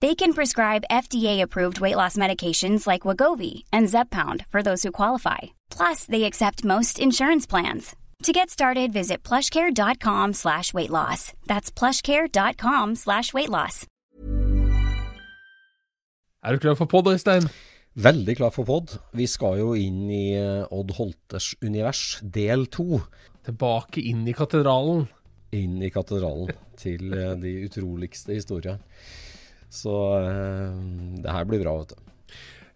They can prescribe FDA-approved weight loss medications like Wagovi and Zeppound for those who qualify. Plus, they accept most insurance plans. To get started, visit plushcare.com slash weight loss. That's plushcare.com slash weight loss. Er du klar for pod, Øystein? Veldig klar for pod. Vi skal jo inn i eh, Odd Holters univers, del to. Tilbake inn i katedralen. Inn i katedralen til eh, de utroligste historiene. Så eh, det her blir bra, vet du.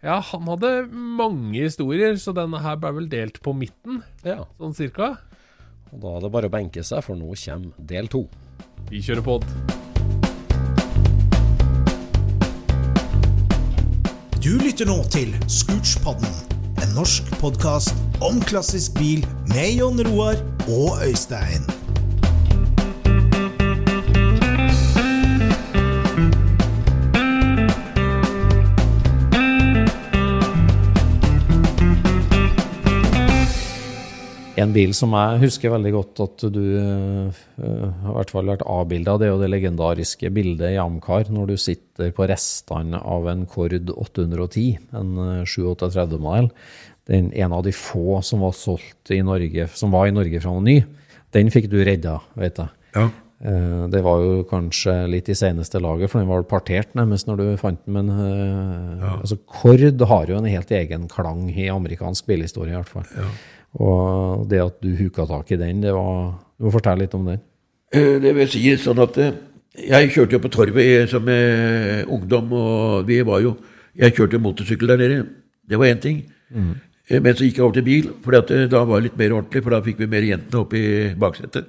Ja, han hadde mange historier, så denne her ble vel delt på midten, Ja, sånn cirka. og da er det bare å benke seg, for nå kommer del to. Vi kjører pod. Du lytter nå til Scootspodden, en norsk podkast om klassisk bil med Jon Roar og Øystein. En bil som jeg husker veldig godt at du uh, har i hvert fall vært avbilda, det er jo det legendariske bildet i Amcar når du sitter på restene av en Kord 810, en eh, 738-modell. Den en av de få som var solgt i Norge, som var i Norge fra noe ny. Den fikk du redda, vet jeg. Ja. Uh, Det var jo kanskje litt i seneste laget, for den var partert nærmest når du fant den. Men eh, altså, Kord har jo en helt egen klang i amerikansk bilhistorie, i hvert fall. Og det at du huka tak i den, det var Du må fortelle litt om den. Eh, Det vil si sånn at eh, jeg kjørte jo på Torvet som eh, ungdom, og vi var jo Jeg kjørte motorsykkel der nede. Det var én ting. Mm. Men så gikk jeg over til bil, for da var det litt mer ordentlig, for da fikk vi mer jentene opp i baksetet.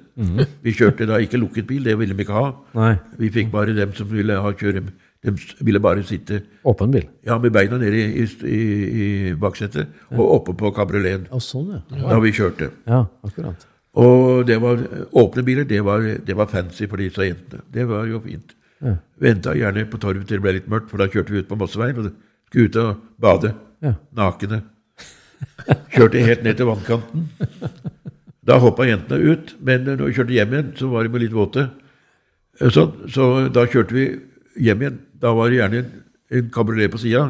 Vi kjørte da ikke lukket bil, det ville vi ikke ha. Nei. Vi fikk bare dem som ville ha kjøre De ville bare sitte Åpen bil. ja, med beina nede i, i, i baksetet og oppe på kabrioleten Å, sånn, ja. da vi kjørte. Ja, akkurat. Og det var åpne biler, det var, det var fancy for disse jentene. Det var jo fint. Ja. Venta gjerne på torvet til det ble litt mørkt, for da kjørte vi ut på Mosseveien og skulle ut og bade. Ja. Nakne. Kjørte helt ned til vannkanten. Da hoppa jentene ut, men når vi kjørte hjem igjen, så var de litt våte. Sånn, så da kjørte vi hjem igjen. Da var det gjerne en, en kabriolet på sida.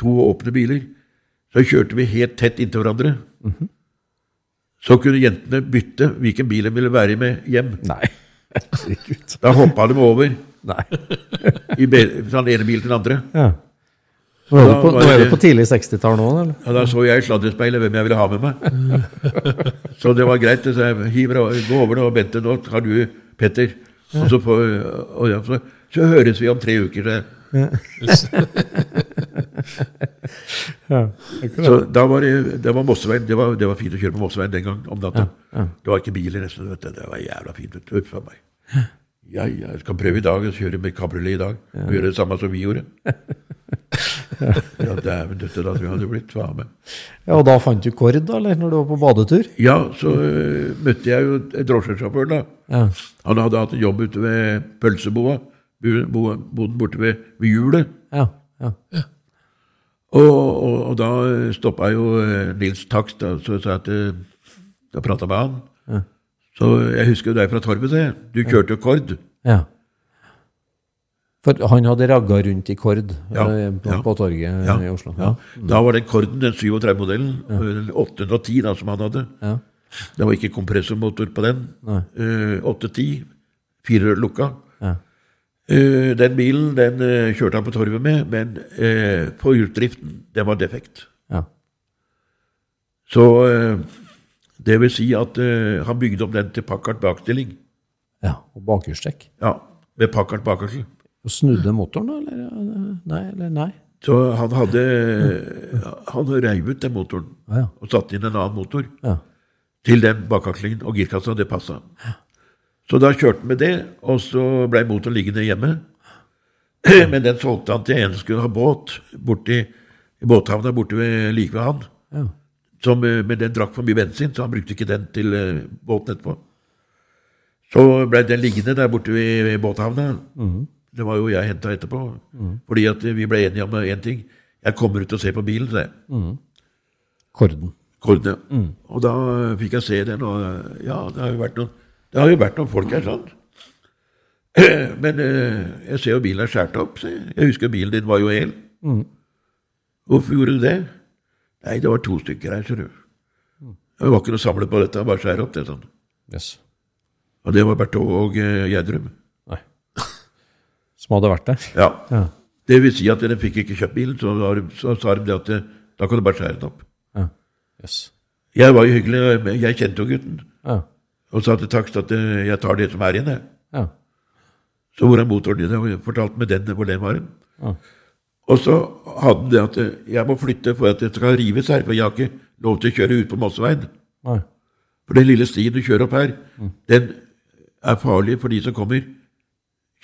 To åpne biler. Så kjørte vi helt tett inntil hverandre. Så kunne jentene bytte hvilken bil de ville være med hjem. Nei. Da hoppa de over Nei. i fra den ene bilen til den andre. Ja. Nå er du på, nå er du på tidlig 60-tall nå, eller? Ja, Da så jeg i sladrespeilet hvem jeg ville ha med meg. Så det var greit. Så jeg hiver, gå over nå, Bente, nå har du Petter. Og så, får, og ja, så, så høres vi om tre uker. Så, Ja. så da var det, det var Mosseveien. Det var, det var fint å kjøre på Mosseveien den gang om natta. Det var ikke biler nesten. Vet du. Det var jævla fint. vet du. Uff a meg. Ja, ja, jeg skal prøve i dag å kjøre med kabriolet i dag. Og gjøre det samme som vi gjorde. Ja, dæven døtte, da tror jeg hadde blitt faen meg. ja, og da fant du Kord, da, eller når du var på badetur? Ja, så uh, møtte jeg jo drosjesjåføren, da. Ja. Han hadde hatt en jobb ute ved pølseboa. Bo- bo- Bodde borte ved, ved hjulet. Ja. ja. Og, og, og da stoppa jo eh, Nils Takst, da, så sa jeg at eh, Da prata med han. Så jeg husker jo deg fra Torvet, det. Du kjørte jo Kord. Ja. For han hadde ragga rundt i Kord Ja, eh, på, ja. på torget Ja, i Oslo. ja. Da var den Korden, den 37-modellen, ja. 810 da, som han hadde. Ja. Det var ikke kompressormotor på den. Nei. Eh, 810, fire lukka. Ja. Eh, den bilen den eh, kjørte han på torvet med, men eh, utdriften, den var defekt. Ja. Så eh, det vil si at eh, han bygde om den til Packard bakstilling. ja. Og bakhjulstrekk. Ja, med Packard bakhjul. Og snudde motoren, da? Eller? Nei, eller nei? Så han hadde Han reiv ut den motoren Ja, ja. og satte inn en annen motor Ja. til den bakhjulstrekken, og girkassa. Det passa. Så da kjørte han med det, og så blei motoren liggende hjemme. Men den solgte han til en som skulle ha båt borti, i båthavna borte ved, like ved han. Ja. Som, eh, men den drakk for mye bensin, så han brukte ikke den til eh, båten etterpå. Så blei den liggende der borte ved, ved båthavna. Det var jo jeg henta etterpå. Fordi at vi ble enige om én ting. Jeg kommer ut og ser på bilen, sa jeg. Korden. Korden, ja. Og da fikk jeg se den, og ja, det har jo vært noen, det har jo vært noen folk her, sant. Men eh, jeg ser jo bilen er skåret opp. Se. Jeg husker bilen din var jo hel. Hvorfor gjorde du det? Nei, det var to stykker her, ser du. Det var ikke noe samle på dette, bare skjære opp det sånn. Yes. Og det var Bertå og eh, Gjerdrum. Nei. Som hadde vært der. Ja. Ja. Det vil si at de fikk ikke kjøpt bilen, så, var så sa de det at det, da kan du bare skjære den opp. Ja. Yes. Jeg var jo hyggelig, jeg kjente jo gutten. Ja. Og sa til takst at eh, jeg tar det som er igjen, jeg. Ja. Så hvor er motoren din? Og jeg fortalte med den hvor den var. Ja. Og så hadde han det at eh, jeg må flytte for at det skal rives her, for jeg har ikke lov til å kjøre ut på Mosseveien. Nei. For den lille stien du kjører opp her, den er farlig for de som kommer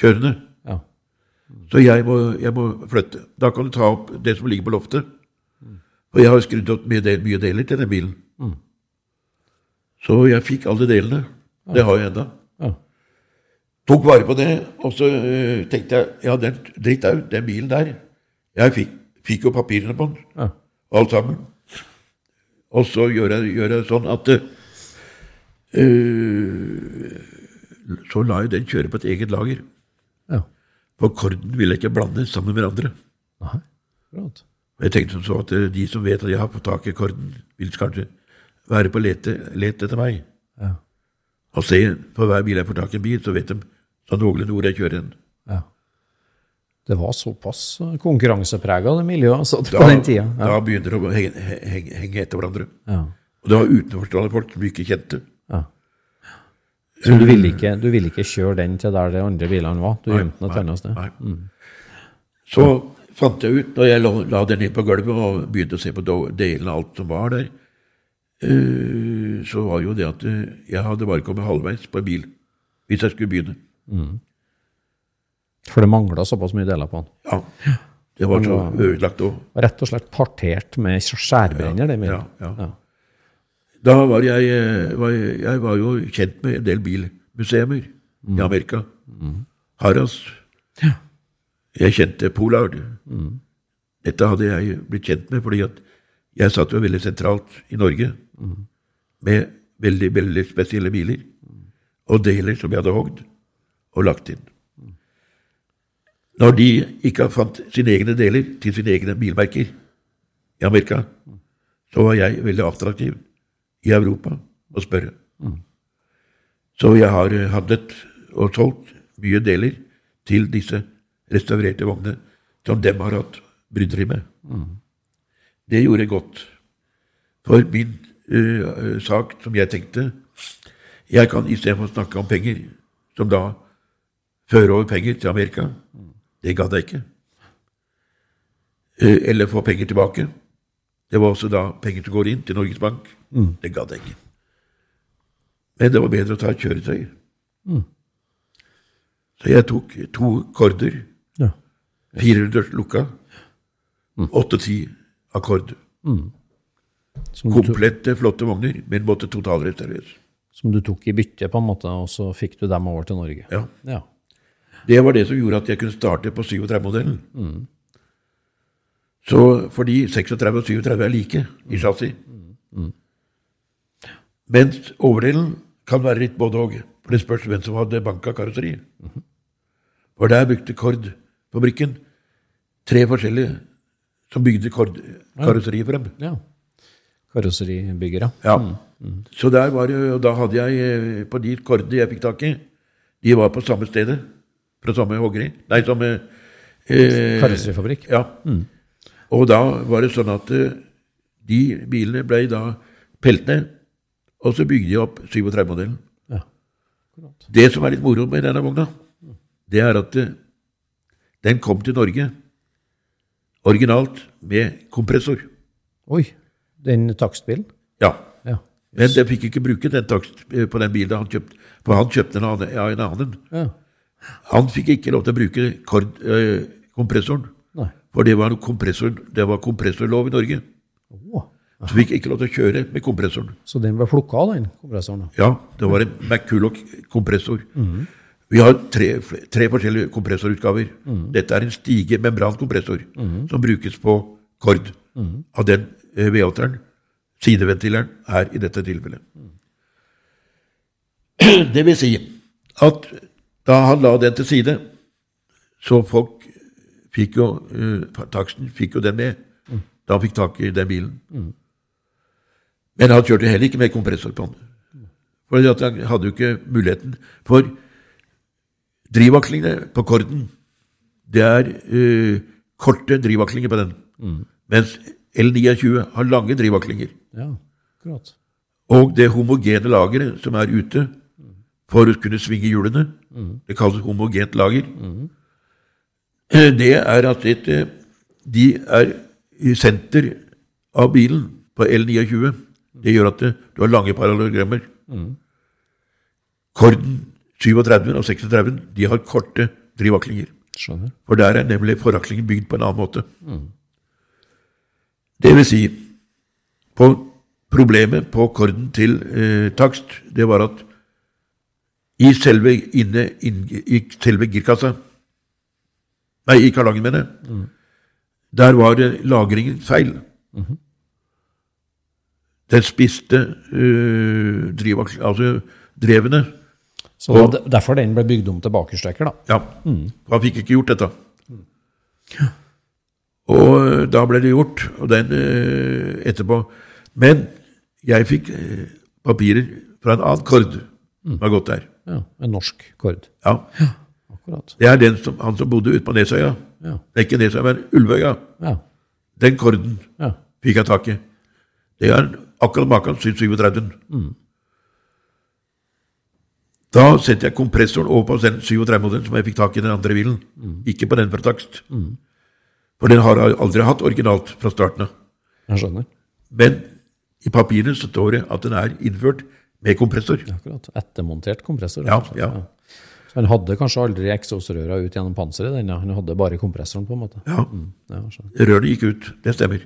kjørende. Ja. Så jeg må, jeg må flytte. Da kan du ta opp det som ligger på loftet. Og jeg har skrudd opp mye, del, mye deler til den bilen. Så jeg fikk alle delene. Det har jeg ennå. Ja. Tok vare på det, og så øh, tenkte jeg ja, den, dritt ut, den bilen der Jeg fikk, fikk jo papirene på den, Ja. alt sammen. Og så gjør jeg, gjør jeg sånn at øh, Så la jeg den kjøre på et eget lager. Ja. For Korden ville jeg ikke blande sammen med andre. Nei. Bra. Jeg tenkte sånn så at de som vet at jeg har fått tak i Korden, vil kanskje være på lete, lete etter meg. Ja. Og se, for hver bil jeg får tak i en bil, så vet de sånn noenlunde hvor jeg kjører den. Ja. Det var såpass konkurranseprega, det miljøet, altså, på den tida. Ja. da begynner de å henge, henge, henge etter hverandre. Ja. Og det var utenforstående folk som vi ikke kjente. Ja. Så du ville ikke, du ville ikke kjøre den til der de andre bilene var? Du gjemte den et annet sted? Nei. Så fant jeg ut, da jeg la, la den ned på gulvet og begynte å se på delene av alt som var der, eh, så var jo det at eh, jeg hadde bare kommet halvveis på en bil hvis jeg skulle begynne. For det mangla såpass mye deler på den. Ja, det var så ødelagt òg. Rett og slett partert med skjærbrenner, det Ja, ja. ja. Da var jeg, eh, var, jeg var jo kjent med en del bilmuseer i Amerika. Harras. Jeg kjente Pollard. Dette hadde jeg blitt kjent med fordi at jeg satt jo veldig sentralt i Norge med veldig, veldig spesielle biler og deler som jeg hadde hogd og lagt inn. Når de ikke fant sine egne deler til sine egne bilmerker i Amerika, så var jeg veldig attraktiv i Europa å spørre. Så jeg har eh, handlet og solgt mye deler til disse restaurerte vognene som dem har hatt bryderi med. Det gjorde godt. For min eh, sak, som jeg tenkte Jeg kan istedenfor å snakke om penger, som da fører over penger til Amerika, det gadd jeg ikke. Uh, eller få penger tilbake. Det var også da penger som går inn til Norges Bank. Det gadd jeg ikke. Men det var bedre å ta et kjøretøy. Så jeg tok to korder, Ja. 400 lukka, 8-10 akkord. Mm. Komplette, flotte vogner, men måtte totalrestaureres. som du tok i bytte, på en måte, og så fikk du dem over til Norge. Ja. Ja. Det var det som gjorde at jeg kunne starte på 37-modellen. Så fordi 36 og 37 er like i chassis. Mens overdelen kan være litt både og. For det spørs hvem som hadde banka karosseriet. For der brukte Kord-fabrikken tre forskjellige som bygde kar karosseriet for dem. Ja. Karosseribyggere. Ja. Så der var det, og da hadde jeg eh, på de kordene jeg fikk tak i, de var på samme stedet. Fra samme hoggeri. Nei, samme eh, Karosserifabrikk. Ja. Og da var det sånn at eh, de bilene ble da pelt ned, og så bygde de opp 37-modellen. Ja. Det som er litt moro med denne vogna, det er at eh, den kom til Norge originalt med kompressor. Oi, den takstbilen? Ja. Ja. Men den fikk ikke bruke den takst eh, på den bilen han kjøpte, for han kjøpte den av en annen. ja. Han fikk ikke lov til å bruke kord, øh, kompressoren, Nei. for det var, kompressor, det var kompressorlov i Norge. Oh. Så fikk ikke lov til å kjøre med kompressoren. Så den ble plukka av, den kompressoren? Ja, det var en McCulloch-kompressor. Vi har tre, tre forskjellige kompressorutgaver. Dette er en stige-membrankompressor som brukes på Kord. Av den eh, V8-eren. Sideventileren er i dette tilfellet. Det vil si at da han la den til side, så folk fikk jo uh, Taksten fikk jo den med da han fikk tak i den bilen. Men han kjørte heller ikke med kompressor på den. For han hadde jo ikke muligheten. For drivvaklingene på Korden, det er uh, korte drivvaklinger på den. Mens L29 har lange drivvaklinger. Ja, akkurat. Og det homogene lageret som er ute for å kunne svinge hjulene, det kalles homogent lager, mm. det er at et, eh, de er i senter av bilen på L29. Det gjør at du har lange parallellogrammer. Korden 37 og 36 de har korte drivvaklinger. Skjønner. For der er nemlig foraklingen bygd på en annen måte. Det vil si, på problemet på korden til eh, takst, det var at i selve, inne, inn, i selve girkassa Nei, i karlangen, mener jeg. Der var lagringen feil. Den spiste øh, drivak- altså drevene. Så var derfor den ble bygd om til bakerstreker, da. Ja, for han fikk ikke gjort dette. Og øh, da ble det gjort, og den øh, etterpå. Men jeg fikk øh, papirer fra en annen kord som har gått der. Ja, En norsk kord. Ja, Akkurat. Det er den som, han som bodde ute på Nesøya. Ja. Det er ikke Nesøya, men Ulvøya. Ja. Den korden ja. fikk jeg tak i. Det er akkurat maken til 37. Da setter jeg kompressoren over på den 37-modellen som jeg fikk tak i den andre bilen. Ikke på den fra takst. For den har jeg aldri hatt originalt fra starten av. Jeg skjønner. Men i papirene så står det at den er innført med kompressor. Akkurat. Ettermontert kompressor. Ja, ja. ja. Så han hadde kanskje aldri eksosrøra ut gjennom panseret, den, ja. han hadde bare kompressoren, på en måte. Ja, Ja, jeg. Rørene gikk ut, det stemmer.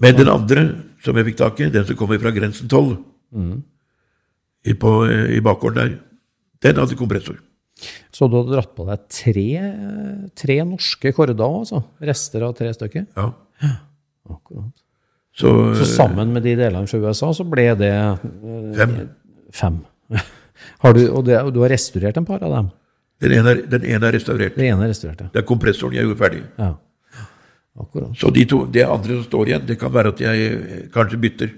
Men den andre som jeg fikk tak i, den som kommer fra grensen 12, i, på, eh, i bakgården der, den hadde kompressor. Så du hadde dratt på deg tre, tre norske korder, altså? Rester av tre stykker? Ja. Akkurat. Så, Så sammen med de delene fra USA, så ble det eh, fem. fem. Har du, og, det, og du har restaurert en par av dem? Den ene, den ene er restaurert. Den ene er restaurert, ja. Det er kompressoren jeg gjorde ferdig. ja. Akkurat. Så de to, det andre som står igjen, det kan være at jeg eh, kanskje bytter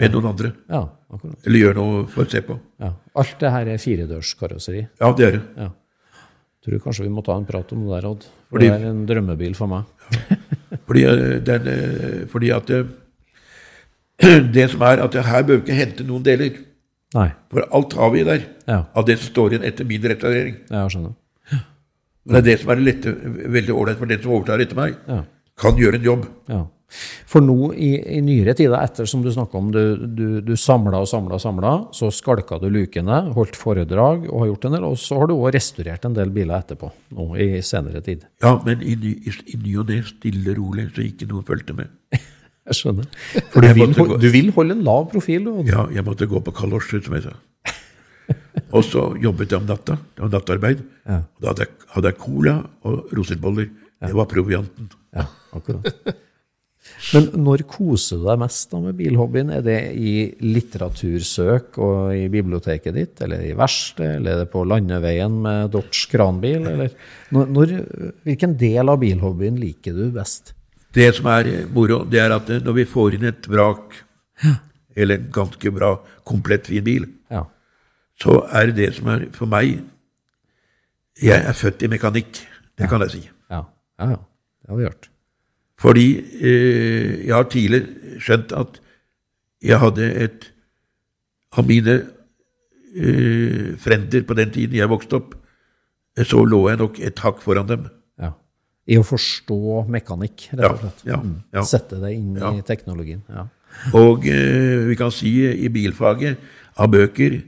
med noen andre. Ja, akkurat. Eller gjør noe for å se på. Ja. Alt det her er firedørskarosseri. Ja, det er det. Ja. Tror kanskje vi må ta en prat om det der, Odd. Fordi- det er en drømmebil for meg. Fordi, eh, den, eh, fordi at det, Det som er at her bør vi ikke hente noen deler. Nei. For alt har vi der. Ja, Av det som står igjen etter min restaurering. jeg skjønner. Men det er det som er lette, veldig ålreit for den som overtar etter meg. Ja. Kan gjøre en jobb. Ja. For nå i, i nyere tider, etter som du snakka om, du, du, du samla og samla og samla, så skalka du lukene, holdt foredrag og har gjort en del, og så har du òg restaurert en del biler etterpå, nå i senere tid. Ja, men i i, i ny og ne, stille rolig, så ikke noe fulgte med. Jeg skjønner. For du vil, du vil holde en lav profil, du. Ja, jeg måtte gå på kalosjer, som jeg sa. Og så jobbet jeg om natta. Det var nattarbeid. Ja. Da hadde jeg, hadde jeg cola og rosinboller. Det var provianten. Ja, akkurat. Men når koser du deg mest da med bilhobbyen? Er det i litteratursøk og i biblioteket ditt, eller i verkstedet, eller er det på landeveien med Dodge kranbil, eller når, når, Hvilken del av bilhobbyen liker du best? Det som er moro, det er at når vi får inn et vrak, eller en ganske bra, komplett fin bil, Ja. så er det det som er for meg Jeg er født i mekanikk, det kan jeg si. Ja, ja, ja. Det har vi hørt. Fordi eh, jeg har tidligere skjønt at jeg hadde et Av mine eh, frender på den tiden jeg vokste opp, eh, så lå jeg nok et hakk foran dem. Ja. I å forstå mekanikk, rett og slett. ja, Mm. ja. Sette det inn i teknologien. Ja. Og eh, vi kan si i bilfaget av bøker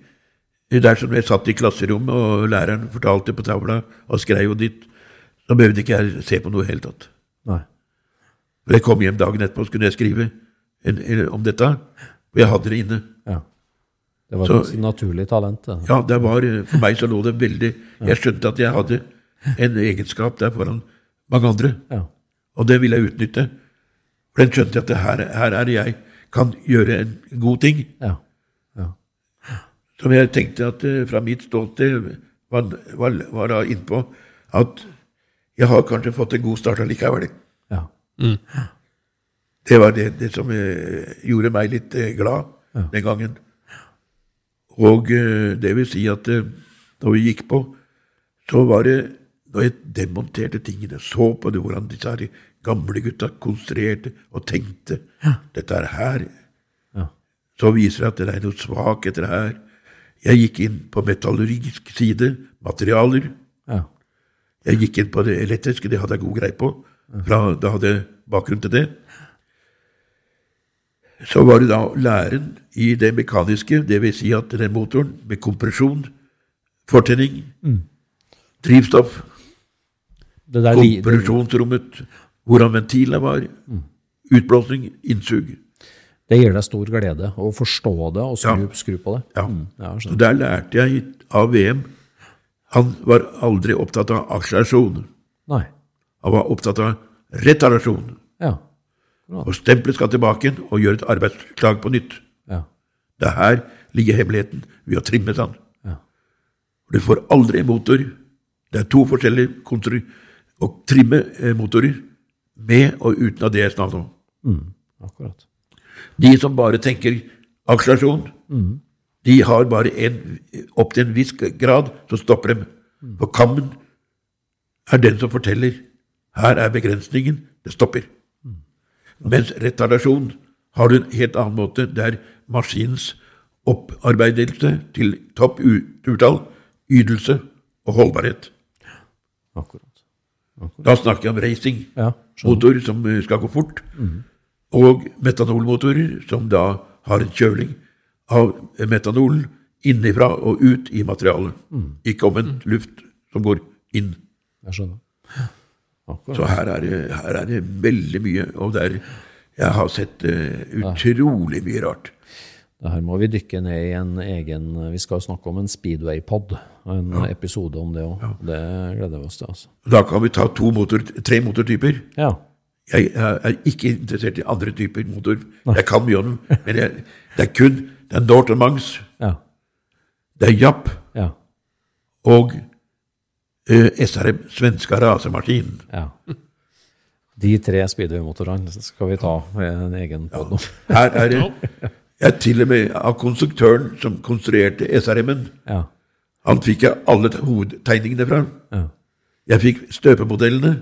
Dersom jeg satt i klasserommet og læreren fortalte på tavla og skrev og ditt, så behøvde ikke jeg se på noe i det hele tatt. Jeg kom hjem dagen etterpå så kunne jeg skrive en, en, om dette, og jeg hadde det inne. Ja. Det var et naturlig talent. Det. Ja, det var, eh, For meg så lå det veldig Jeg skjønte at jeg hadde en egenskap der foran mange andre, Ja. og det ville jeg utnytte. For den skjønte jeg at det her, her er jeg kan gjøre en god ting. Ja. Som jeg tenkte at eh, fra mitt ståsted var, var, var da innpå at jeg har kanskje fått en god start allikevel. Ja. Det var det, det som eh, gjorde meg litt eh, glad den gangen. Og eh, det vil si at eh, når vi gikk på, så var det Når jeg demonterte tingene, så på det, hvordan disse her gamle gutta konstruerte og tenkte Dette er her. Ja. Så viser det at det er noe svakheter her. Jeg gikk inn på metallurgisk side, materialer. ja. Jeg gikk inn på det elektriske, det hadde jeg god greie på. Da hadde jeg bakgrunn til det. Så var det da læren i det mekaniske, det vil si at den motoren med kompresjon, fortenning, drivstoff, Det der kompresjonsrommet, hvordan ventilene var, utblåsning, innsug. det gir deg stor glede å forstå det og skru, Ja. skru på det. Ja. Mm, ja, Så der lærte jeg av VM. Han var aldri opptatt av akselerasjon. Nei. Han var opptatt av retarasjon. Ja. Og stempelet skal tilbake og gjøre et arbeidsklag på nytt. Ja. Det er her ligger hemmeligheten ved å trimme den. Ja. Du får aldri en motor. Det er to forskjellige kontor å trimme eh, motorer med og uten av det jeg snakket om. Mm, akkurat. De som bare tenker akselerasjon, de har bare en, opp til en viss grad, så stopper dem. For kammen er den som forteller her er begrensningen, det stopper. Mens retardasjon har du en helt annen måte, der maskinens opparbeidelse til topp urtall, ytelse og holdbarhet. Akkurat. Da snakker jeg om racing. Ja. Motor som eh, skal gå fort, og metanolmotorer som da har en kjøling av metanolen innifra og ut i materialet. Ikke omvendt luft som går inn. Jeg skjønner. Akkurat. Så her er det, her er det veldig mye, og der jeg har sett uh, utrolig mye rart. Det her må vi dykke ned i en egen Vi skal snakke om en speedway-pod. En episode om det òg. Det gleder vi oss til. altså. Da kan vi ta to motor, tre motortyper. Ja. Jeg er er ikke interessert i andre typer motor. Jeg kan mye om dem, men jeg, det er kun det er Norton Mangs, Ja. det er Japp Ja. og SRM, svenska rasemaskinen. ja. De tre speedway-motorene skal vi ta med en egen podd om. Her er det jeg til og med av konstruktøren som konstruerte SRM-en. Ja. Han fikk jeg alle hovedtegningene fra. Ja. Jeg fikk støpemodellene.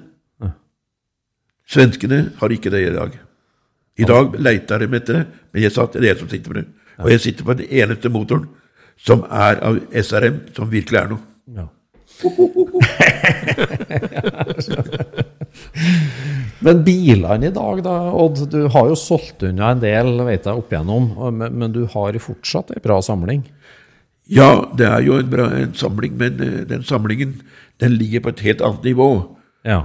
Svenskene har ikke det i dag. I dag leiter de etter det, men jeg satt, det er jeg som sitter på det. Og jeg sitter på den eneste motoren som er av SRM, som virkelig er noe. Ja. Men bilene i dag, da, Odd. Du har jo solgt unna en del vet jeg, opp igjennom, men, men du har fortsatt ei bra samling? Ja, det er jo en bra en samling, men eh, den samlingen den ligger på et helt annet nivå. Ja.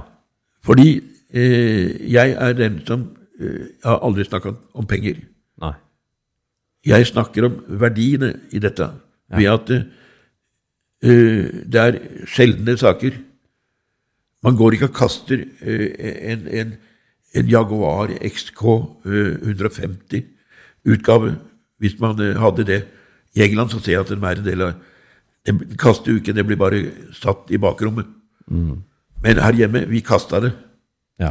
Fordi eh, jeg er den som eh, Jeg har aldri snakka om penger. Nei. Jeg snakker om verdiene i dette. Ved at eh, det er sjeldne saker. Man går ikke og kaster eh, en, en, en Jaguar XK eh, 150-utgave, hvis man eh, hadde det. I England så ser jeg at den er en del av Den kaster jo ikke, det blir bare satt i bakrommet. Men her hjemme, vi kasta det. Ja.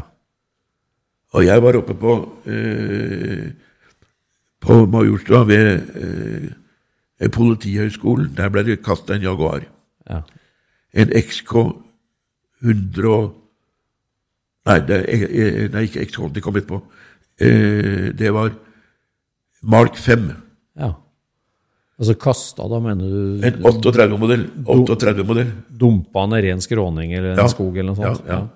Og jeg var oppe på eh, på Majorstua ved eh, Politihøgskolen. Der ble det kasta en Jaguar. ja. En XK 100 og Nei, det er, eh, nei ikke XK, det kom etterpå. Eh, det var Mark 5. ja. Altså kasta, da mener du En 38-modell. 38-modell. dumpa ned i en skråning eller en Ja. skog eller noe sånt? Ja, ja.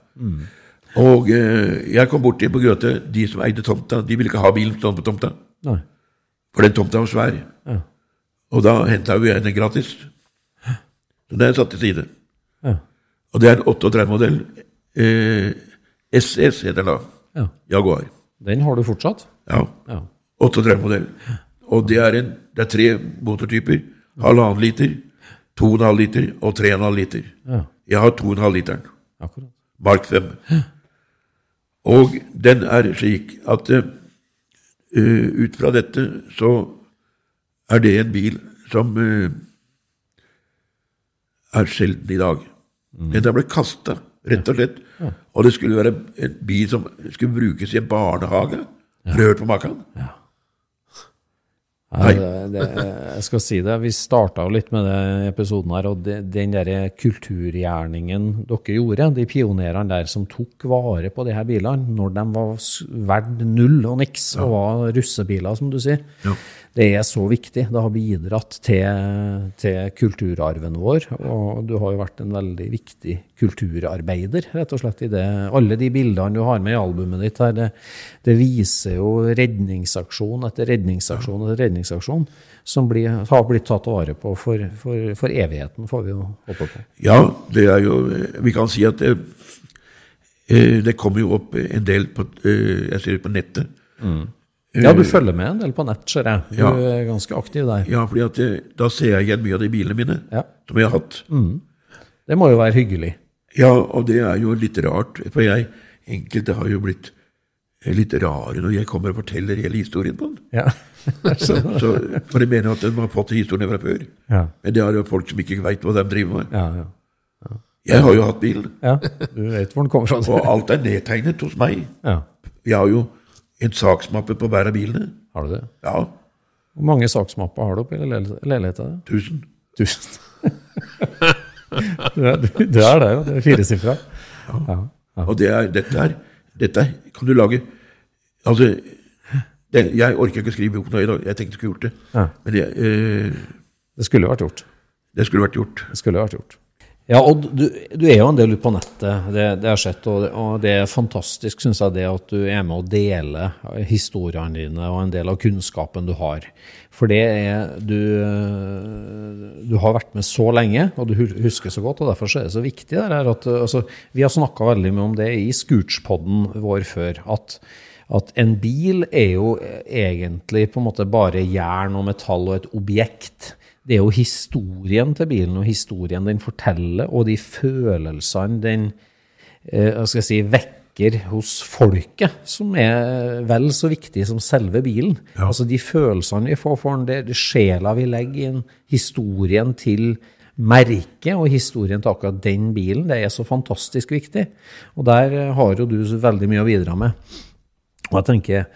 Og eh, jeg kom borti på Grøte, de som eide tomta, de ville ikke ha bilen stående på tomta. Nei. For den tomta var svær. Ja. Og da henta jo jeg den gratis. Så den er satt til side. Ja. Og det er en 38-modell. Eh, SS heter den da. ja. Jaguar. Den har du fortsatt? Ja. Ja. 38-modell. Og det er, en, det er tre motortyper. Halvannen liter, 2,5 liter og 3,5 liter. Ja. Jeg har 2,5 literen. Akkurat. Mark 5. Og den er slik at uh, ut fra dette så er det en bil som eh, er sjelden i dag. Den ble kasta, rett og slett. Og det skulle være en bil som skulle brukes i en barnehage. Har du hørt på maken? Ja, Nei. det, det, jeg skal si det. Vi starta litt med den episoden her, og det, den der kulturgjerningen dere gjorde, de pionerene der som tok vare på de her bilene når de var verdt null og niks og var russebiler, som du sier, Ja. Det er så viktig. Det har bidratt til, til kulturarven vår, og du har jo vært en veldig viktig kulturarbeider, rett og slett, i det. Alle de bildene du har med i albumet ditt her, det, det viser jo redningsaksjon etter redningsaksjon etter redningsaksjon som blir, har blitt tatt vare på for, for, for evigheten, får vi jo håpe på. Ja, det er jo Vi kan si at det, eh, det kommer jo opp en del på, eh, jeg ser det på nettet. Ja, du følger med en del på nett, ser jeg. Du Ja. er ganske aktiv der. Ja, fordi da ser jeg igjen mye av de bilene mine Ja. som jeg har hatt. Det må jo være hyggelig. Ja, og det er jo litt rart, for jeg enkelte har jo blitt litt rare når jeg kommer og forteller hele historien på den. Ja. Så, for jeg mener at de har fått historiene fra før. Ja. Men det er jo folk som ikke veit hva de driver med. Ja, ja. Jeg har jo hatt bilen, ja, du vet hvor den kommer fra. og alt er nedtegnet hos meg. Ja. Jeg har jo en saksmappe på hver av bilene. Har du det? Ja, Hvor mange saksmapper har du oppi leiligheten? tusen. Tusen. du, er, du er der, jo. Det er firesifra. Ja. Og det er, dette her dette kan du lage Altså, det, jeg orker ikke å skrive boken i dag. Jeg tenkte jeg skulle gjort det. Ja. Men det, eh, Det skulle vært gjort. det skulle vært gjort. Det skulle vært gjort. Ja, og du, du er jo en del ute på nettet, det, det har sett, og og det er fantastisk, synes jeg, det at du er med å dele historiene dine og en del av kunnskapen du har. For det er du, du har vært med så lenge, og du husker så godt, og derfor er det så viktig det her at altså, vi har snakka veldig mye om det i Scootspodden vår før, at at en bil er jo egentlig på en måte bare jern og metall og et objekt. Det er jo historien til bilen og historien den forteller, og de følelsene den eh, skal jeg si, vekker hos folket, som er vel så viktig som selve bilen. Altså De følelsene vi får for den, det, det sjela vi legger inn, historien til merket og historien til akkurat den bilen, det er så fantastisk viktig. Og der har jo du veldig mye å bidra med. Og jeg tenker,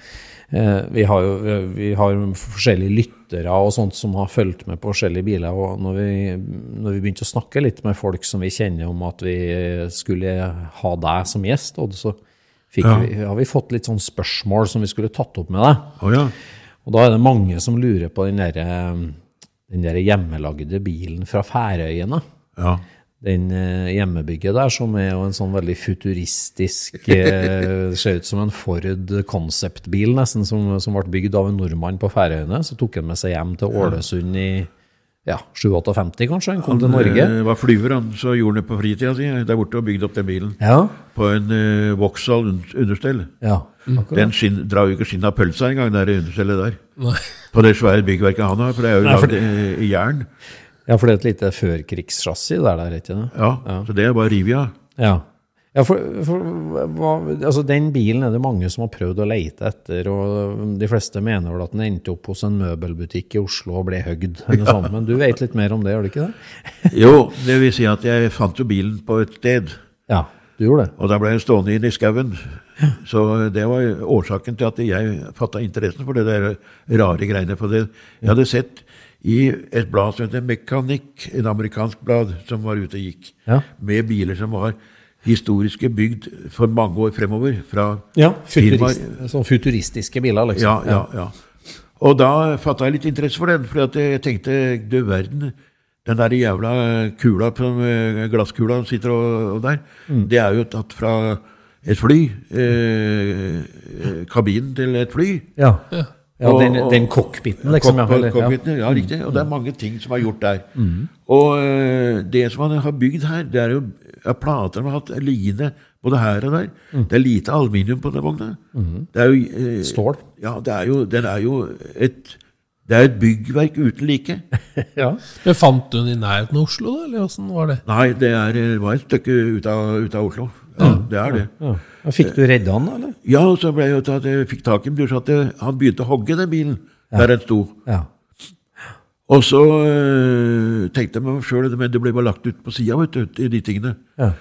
vi har jo vi har forskjellige lyttere og sånt som har fulgt med på forskjellige biler. Og når vi, når vi begynte å snakke litt med folk som vi kjenner om at vi skulle ha deg som gjest, Odd, så fikk Ja. vi, har vi fått litt sånn spørsmål som vi skulle tatt opp med deg. Oh, ja. Og da er det mange som lurer på den derre den der hjemmelagde bilen fra Færøyene. ja. Den eh, hjemmebygget der, som er jo en sånn veldig futuristisk eh, ser ut som en Ford Concept-bil, nesten, som, som ble bygd av en nordmann på Færøyene. Så tok han med seg hjem til Ålesund i ja, 57, kanskje. Han kom til Norge. Han eh, var flyver, han, så gjorde han det på fritida si der borte og bygde opp den bilen. Ja, På en uh, Vauxhall un- understell. ja akkurat. Den skinn, drar jo ikke skinnet av pølsa engang, det der understellet der. Nei. På det svære byggverket han har, for det er jo lagd i jern. Ja, for det er et lite førkrigssjassi der, der, ikke det? Ja, Så det er bare å rive av. Ja. Ja, for, for hva, altså Den bilen er det mange som har prøvd å leite etter, og de fleste mener vel at den endte opp hos en møbelbutikk i Oslo og ble høgd. eller sånt, Men du vet litt mer om det, gjør du ikke det? Jo, det vil si at jeg fant jo bilen på et sted, Ja, du gjorde det. og da ble jeg stående inne i skauen. Så det var årsaken til at jeg fatta interessen for det der rare greiene. For det, jeg hadde sett i et blad som heter Mekanikk, en amerikansk blad som var ute og gikk, Ja. med biler som var historiske bygd for mange år fremover. Fra Ja, firmaer. futurist, sånn futuristiske biler, liksom. Ja, ja, ja. Og da fatta jeg litt interesse for den, for jeg tenkte du verden, den der jævla kula, eh, glasskula som sitter og, og der, Mm. det er jo tatt fra et fly. Eh, eh, kabinen til et fly. Ja, ja Og- den, den cockpiten, liksom. ja, Cock- ja. Mm. cockpiten, ja, riktig. Og det er mange ting som er gjort der. Og eh, det som man har bygd her, det er jo ja, plater man har hatt line både her og der. Mm. Det er lite aluminium på den vogna. Det er jo eh, Stål. Ja, det er jo, den er jo et det er et byggverk uten like. Ja. Men Fant du den i nærheten av Oslo, da? Eller åssen var det? Nei, det er, det var et stykke ut av, ut av Oslo. Ja, det er det. Ja. Ja, Fikk du redda han, eller? Ja, så ble jeg at jeg fikk tak i den. så at jeg- han begynte å hogge den bilen der den sto. Ja. Og så øh, tenkte jeg meg sjøl, men det ble bare lagt ut på sida, vet du, i de tingene. Ja.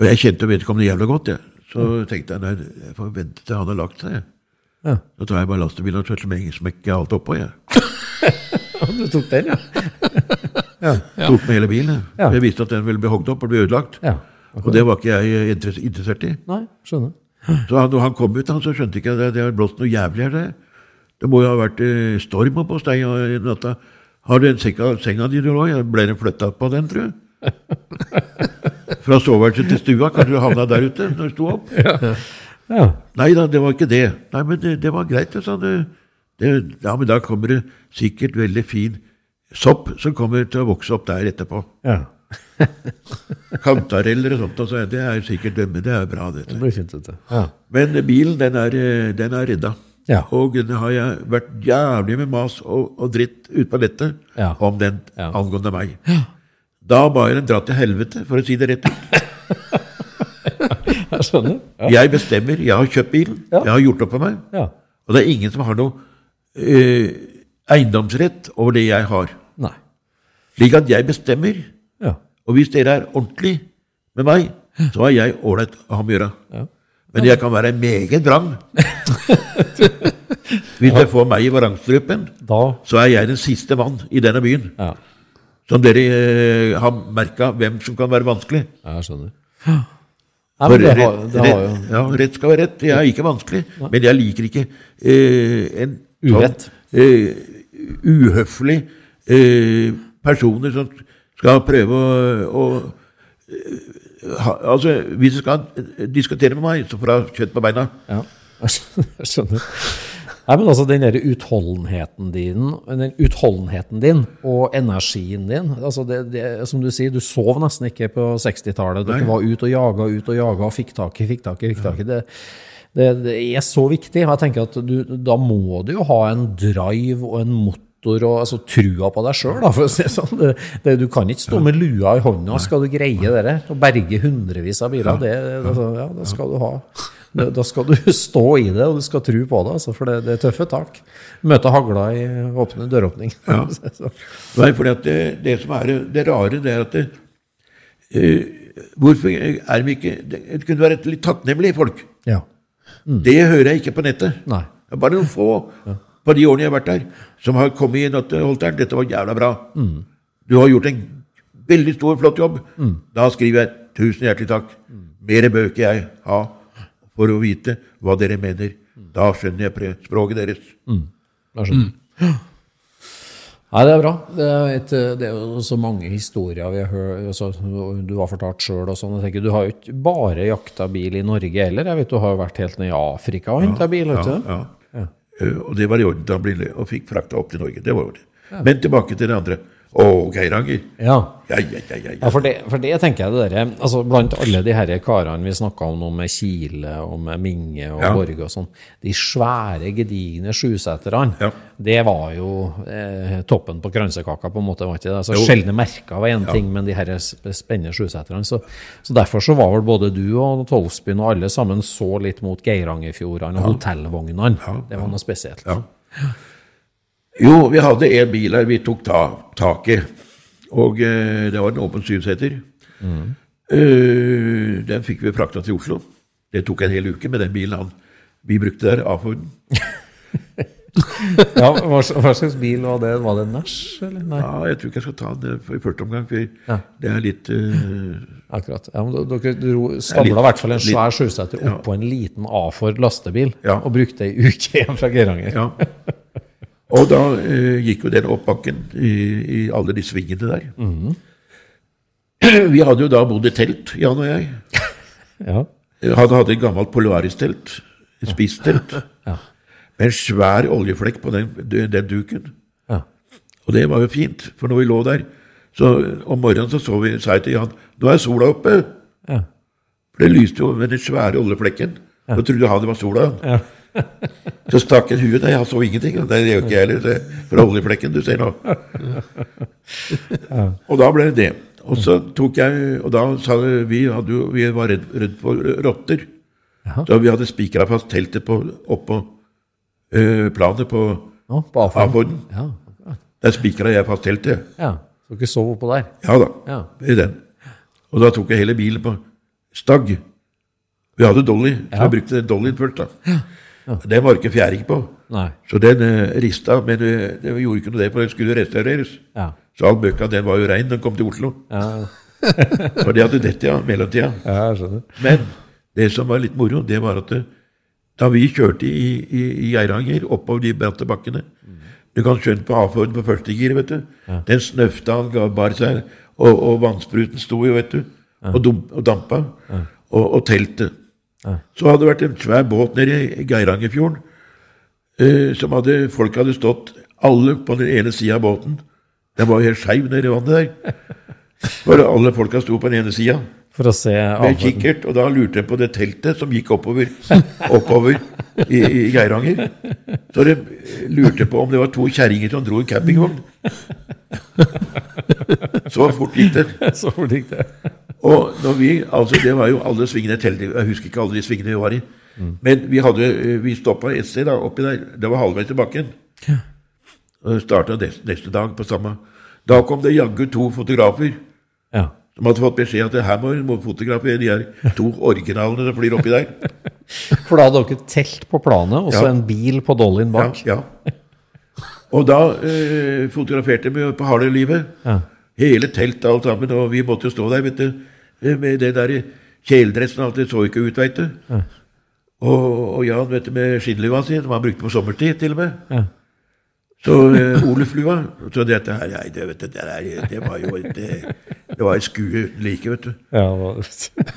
Og jeg kjente vedkommende jævla godt, jeg. Så tenkte jeg nei, jeg får vente til han har lagt seg. Ja. Så tar jeg bare lastebilen og smekker alt oppå, jeg. Du tok den, ja? ja. Tok med hele bilen. Ja. Jeg visste at den ville bli hogd opp og bli ødelagt. Ja. Og det var ikke jeg interessert i. Nei, skjønner. Så han, når han kom ut, han, så skjønte ikke jeg det. Det har blåst noe jævlig her. Det, det må jo ha vært eh, storm oppe hos deg i natta. Har du en senga, senga di du lå i? Ble den flytta på den, tror du? Fra soveværelset til stua? Kanskje du havna der ute når du sto opp? Ja. Nei da, det var ikke det. Nei, men det, det var greit, sa det, ja, men da kommer det sikkert veldig fin sopp som kommer til å vokse opp der etterpå. ja. Kantareller og sånt. Altså, det er sikkert dømme. det er bra, dette. Det blir fint, dette. Ja. Men bilen, den er, den er redda. Ja. Og den har jeg vært jævlig med mas og, og dritt ute på nettet Ja. om den Ja. angående meg. Da ba jeg den dra til helvete, for å si det rett ut. Jeg skjønner. Ja. Jeg bestemmer. Jeg har kjøpt bilen. Ja. Jeg har gjort opp for meg. ja. Og det er ingen som har noe eh, eiendomsrett over det jeg har. Nei. Slik at jeg bestemmer. Ja. Og hvis dere er ordentlig med meg, så er jeg ålreit å ha med å gjøre. Ja. Men jeg kan være meget vrang. Hvis dere får meg i vrangstrupen, så er jeg den siste mann i denne byen. Ja. Som dere eh, har merka hvem som kan være vanskelig. Jeg skjønner. Har jo rett, ja, rett skal være rett. Det er ikke vanskelig, men jeg liker ikke eh, en sånn, Urett. eh, uhøflig eh, personer som skal prøve å, å eh, ha, Altså, hvis du skal diskutere med meg, så får du ha kjøtt på beina. Ja, jeg skjønner. Nei, men altså Den der utholdenheten din, den utholdenheten din og energien din altså det, det, Som du sier, du sov nesten ikke på 60-tallet. Dere var ute og jaga ut og jaga og fikk tak i, fikk tak i, fikk tak i. Det, det, det er så viktig. jeg tenker at du, Da må du jo ha en drive og en motor og altså, trua på deg sjøl. Si sånn. Det, sånn. du kan ikke stå med lua i hånda skal du greie det og berge hundrevis av biler. Det, altså, ja, det skal du ha da skal du stå i det, og du skal tro på det, altså, for det, det er tøffe tak. Møte hagla i åpne døråpning. Ja. Nei, fordi det, det som er det, rare, det er at det, uh, Hvorfor er de ikke Det kunne være et litt takknemlige folk. ja. Det hører jeg ikke på nettet. Nei. Det er bare noen få på de årene jeg har vært der, som har kommet inn og holdt der. Dette var jævla bra. Du har gjort en veldig stor, flott jobb. Da skriver jeg tusen hjertelig takk. Mer bør ikke jeg ha for å vite hva dere mener. Da skjønner jeg språket deres. Jeg skjønner. Nei, det er bra. Det er, et, det er jo så mange historier vi har hørt, altså, du har fortalt sjøl og sånn. Du har jo ikke bare jakta bil i Norge heller. Jeg vet Du har jo vært helt ned i Afrika og henta bil. vet du? Ja, ja. Eh, Og det var i orden da han ble og fikk frakta opp til Norge. Det var jo det. Men tilbake til det andre. Å, Geiranger. Ja. Ja, ja, ja, ja, Ja, for det, for det tenker jeg det der, altså Blant alle de her karene vi snakka om nå, med Kile og med Minge og Ja. Borge og sånn, de svære, gedigne sjuseterne, Ja. det var jo eh, toppen på kransekaka, på en måte. var ikke det? Altså, Sjeldne merker var én ting, men de her spennende sjuseterne. Så, så derfor så var vel både du og Tolvsbyen og alle sammen så litt mot Geirangerfjordene og hotellvognene. Det var noe spesielt. Ja. Jo, vi hadde en bil her vi tok ta, tak i. Og eh, det var en åpen syvseter. Eh, den fikk vi frakta til Oslo. Det tok en hel uke med den bilen han, vi brukte der. A-Forden. Ja, hva, hva slags bil var det? Var det Nash, eller? Nei, Ja, jeg tror ikke jeg skal ta den i første omgang, for Ja. det er litt uh, akkurat. Ja, men dere dro, stabla i hvert fall en svær sjøseter oppå en liten A-Ford lastebil Ja. og brukte ei uke hjem fra Geiranger. Ja. Og da eh, gikk jo den opp bakken i, i alle de svingene der. Vi hadde jo da bodd i telt, Jan og jeg. Ja. Han hadde et gammelt Polaris-telt, et spisstelt, Ja. med en svær oljeflekk på den, den duken. Ja. Og det var jo fint, for når vi lå der, så om morgenen så, så vi, sa jeg til Jan nå er sola oppe. Ja. For det lyste jo med den svære oljeflekken. Da trodde han det var sola. Ja. Så stakk han huet der, jeg så ingenting. Det gjør ikke jeg heller, er fra oljeflekken du ser nå. Og da ble det det. Og så tok jeg, og da sa vi, hadde vi var redd, redd for rotter. Så vi hadde spikra fast teltet på, oppå eh, planet på Nå, på A-Ford. A-Forden. Ja. Der spikra jeg fast teltet. ja. Så dere sov oppå der? Ja da, Ja. i den. Og da tok jeg hele bilen på stagg. Vi hadde Dolly, så Ja. jeg brukte dolly først. da. Den var ikke fjæring på. Nei. Så den eh, rista, men eh, det gjorde ikke noe det, for den skulle restaureres. Ja. Så all møkka den var jo rein den kom til Oslo. Ja, For det hadde dette ja, mellomtida. ja jeg skjønner. Men det som var litt moro, det var at det, da vi kjørte i, i, i Geiranger oppover de bratte bakkene Du kan skjønne på A-Forden på første gir, vet du. Den snøfta han ga bar seg, og, og vannspruten sto jo, vet du, og, dump, og dampa. Og, og teltet. Så hadde det vært en svær båt nede i Geirangerfjorden, eh, som hadde, folk hadde stått alle på den ene sida av båten. Den var jo helt skeiv nede i vannet der. For alle folka sto på den ene sida For å se med kikkert, og da lurte jeg på det teltet som gikk oppover, oppover i, i Geiranger. Så de lurte på om det var to kjerringer som dro en campingvogn. Så fort gikk det. Så fort gikk det. Og når vi, altså det var jo alle svingene teltet, jeg husker ikke alle de svingene vi var i, men vi hadde, vi stoppa et sted da, oppi der, det var halvveis til bakken. Og starta neste, neste dag på samme. Da kom det jaggu to fotografer Ja. De hadde fått beskjed at her må må fotografere de her to originalene som flyr oppi der. For da hadde dere telt på planet, og så Ja. en bil på Dollyen bak? Ja, ja. Og da eh, fotograferte vi på harde livet. Ja. Hele teltet alt sammen, og vi måtte jo stå der, vet du, eh, med det der kjeledressen og alt, det så ikke ut, veit du. Og, og Jan, vet du, med skinnlua si, som han brukte på sommertid, til og med. Ja. Så eh, Oluflua Så dette her, nei, det, vet du, det, der, det var jo et, eh, det var et skue like, vet du. Ja,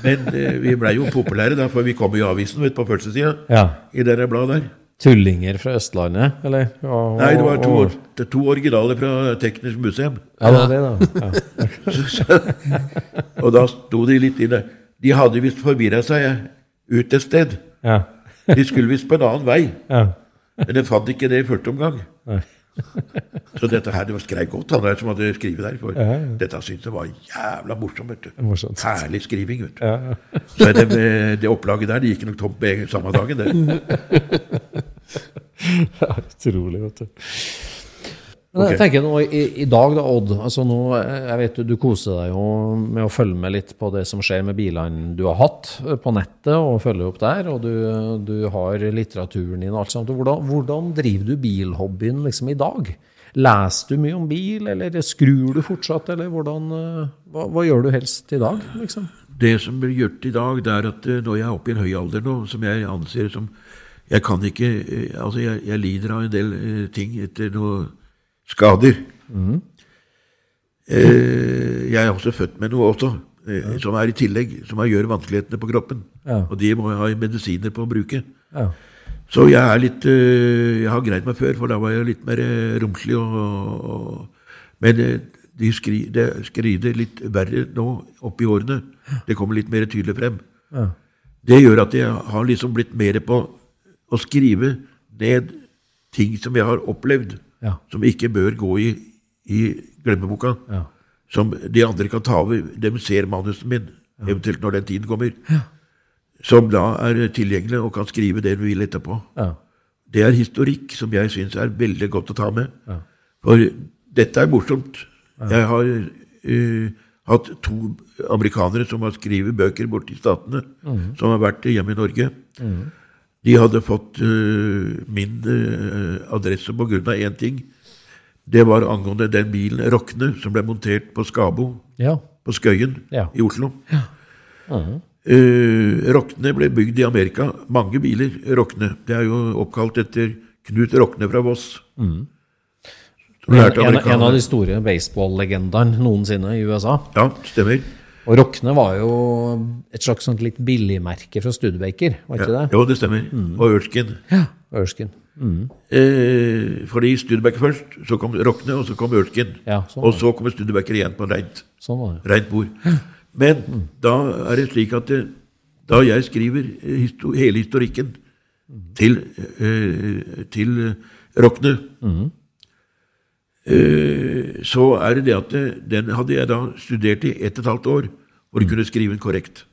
Men uh, vi blei jo populære, da, for vi kom i avisen vet, du, på førstesida ja. i det bladet der. Tullinger fra Østlandet, eller? Og- Nei, det var to, og- det to originaler fra Teknisk museum. Ja, det var det, da. Ja. Og da sto de litt inne. De hadde visst forvirra seg ut et sted. Ja. De skulle visst på en annen vei. ja. Men de fant ikke det i første omgang. Nei. Så dette her, det var skrev godt, han der som hadde skrevet der. For Ja, ja. dette syntes jeg var jævla morsomt. vet du. Morsomt. Herlig skriving. vet du. Ja. Så det, det opplaget der det gikk nok tomt samme dagen. det. Ja, utrolig, vet du. Men jeg tenker nå i, i dag da, Odd, altså nå, jeg vet du, du koser deg jo med å følge med litt på det som skjer med bilene du har hatt eh, på nettet, og følger opp der, og du, du har litteraturen din og alt sånt. Hvordan, hvordan driver du bilhobbyen liksom i dag? Leser du mye om bil, eller skrur du fortsatt, eller hvordan, eh, hva, hva gjør du helst i dag, liksom? Det som blir gjort i dag, det er at eh, når jeg er oppe i en høy alder nå, som jeg anser som Jeg kan ikke Altså, jeg, jeg lider av en del ting etter noe skader. Eh, jeg er også født med noe også, eh, som er i tillegg, som gjør vanskelighetene på kroppen. Ja. Og de må jeg ha medisiner på å bruke. Ja. Så jeg er litt eh, Jeg har greid meg før, for da var jeg litt mer eh, romslig og, og Men eh, de skri, det skrider litt verre nå oppi årene. Det kommer litt mer tydelig frem. Det gjør at jeg har liksom blitt mer på å skrive ned ting som jeg har opplevd, Ja. som ikke bør gå i, i glemmeboka. Som de andre kan ta over. De ser manusen min, eventuelt når den tiden kommer. Som da er tilgjengelig og kan skrive det du vil etterpå. Ja. Det er historikk som jeg syns er veldig godt å ta med. For dette er morsomt. Jeg har uh, hatt to amerikanere som har skrevet bøker borte i Statene, som har vært hjemme i Norge. De hadde fått uh, min uh, adresse på grunn av én ting. Det var angående den bilen Rokne som ble montert på Skabo Ja. på Skøyen Ja. i Oslo. Eh, Rokne ble bygd i Amerika. Mange biler Rokne. Det er jo oppkalt etter Knut Rokne fra Voss. Mm. En, en, en av de store baseball-legendene noensinne i USA. Ja, stemmer. Og Rockne var jo et slags sånt litt billigmerke fra Studebaker, var ikke Ja, det? jo, det stemmer. Og Erskine. Erskine. Eh, fordi Studebaker først, så kom Rokne, og så kom Ørsken. Ja, sånn og så kommer Studebaker igjen på rent, Sånn var det. rent bord. Men da er det slik at det, da jeg skriver histor hele historikken til, eh, til eh, Rokne, eh, så er det det at det, den hadde jeg da studert i ett og et halvt år for å kunne skrive den korrekt.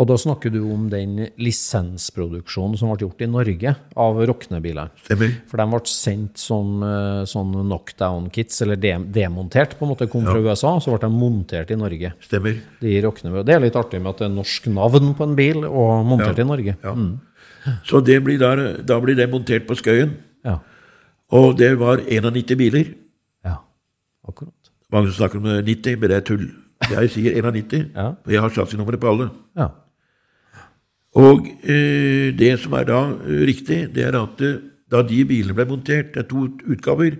Og da snakker du om den lisensproduksjonen som ble gjort i Norge av Rokne-biler. For de ble sendt som eh, sånn knockdown-kits, eller de, demontert, på en måte, kom fra USA, så ble de montert i Norge. Stemmer. De det er litt artig med at det er norsk navn på en bil, og montert Ja. i Norge. Ja. Så det blir der, da blir det montert på Skøyen. Ja. Og det var 91 biler. ja. Akkurat. Mange snakker om 90, men det er tull. Jeg sier 91, Ja. for jeg har chassisnummeret på alle. Ja. Og eh, det som er da eh, riktig, det er at eh, da de bilene ble montert, det er to utgaver.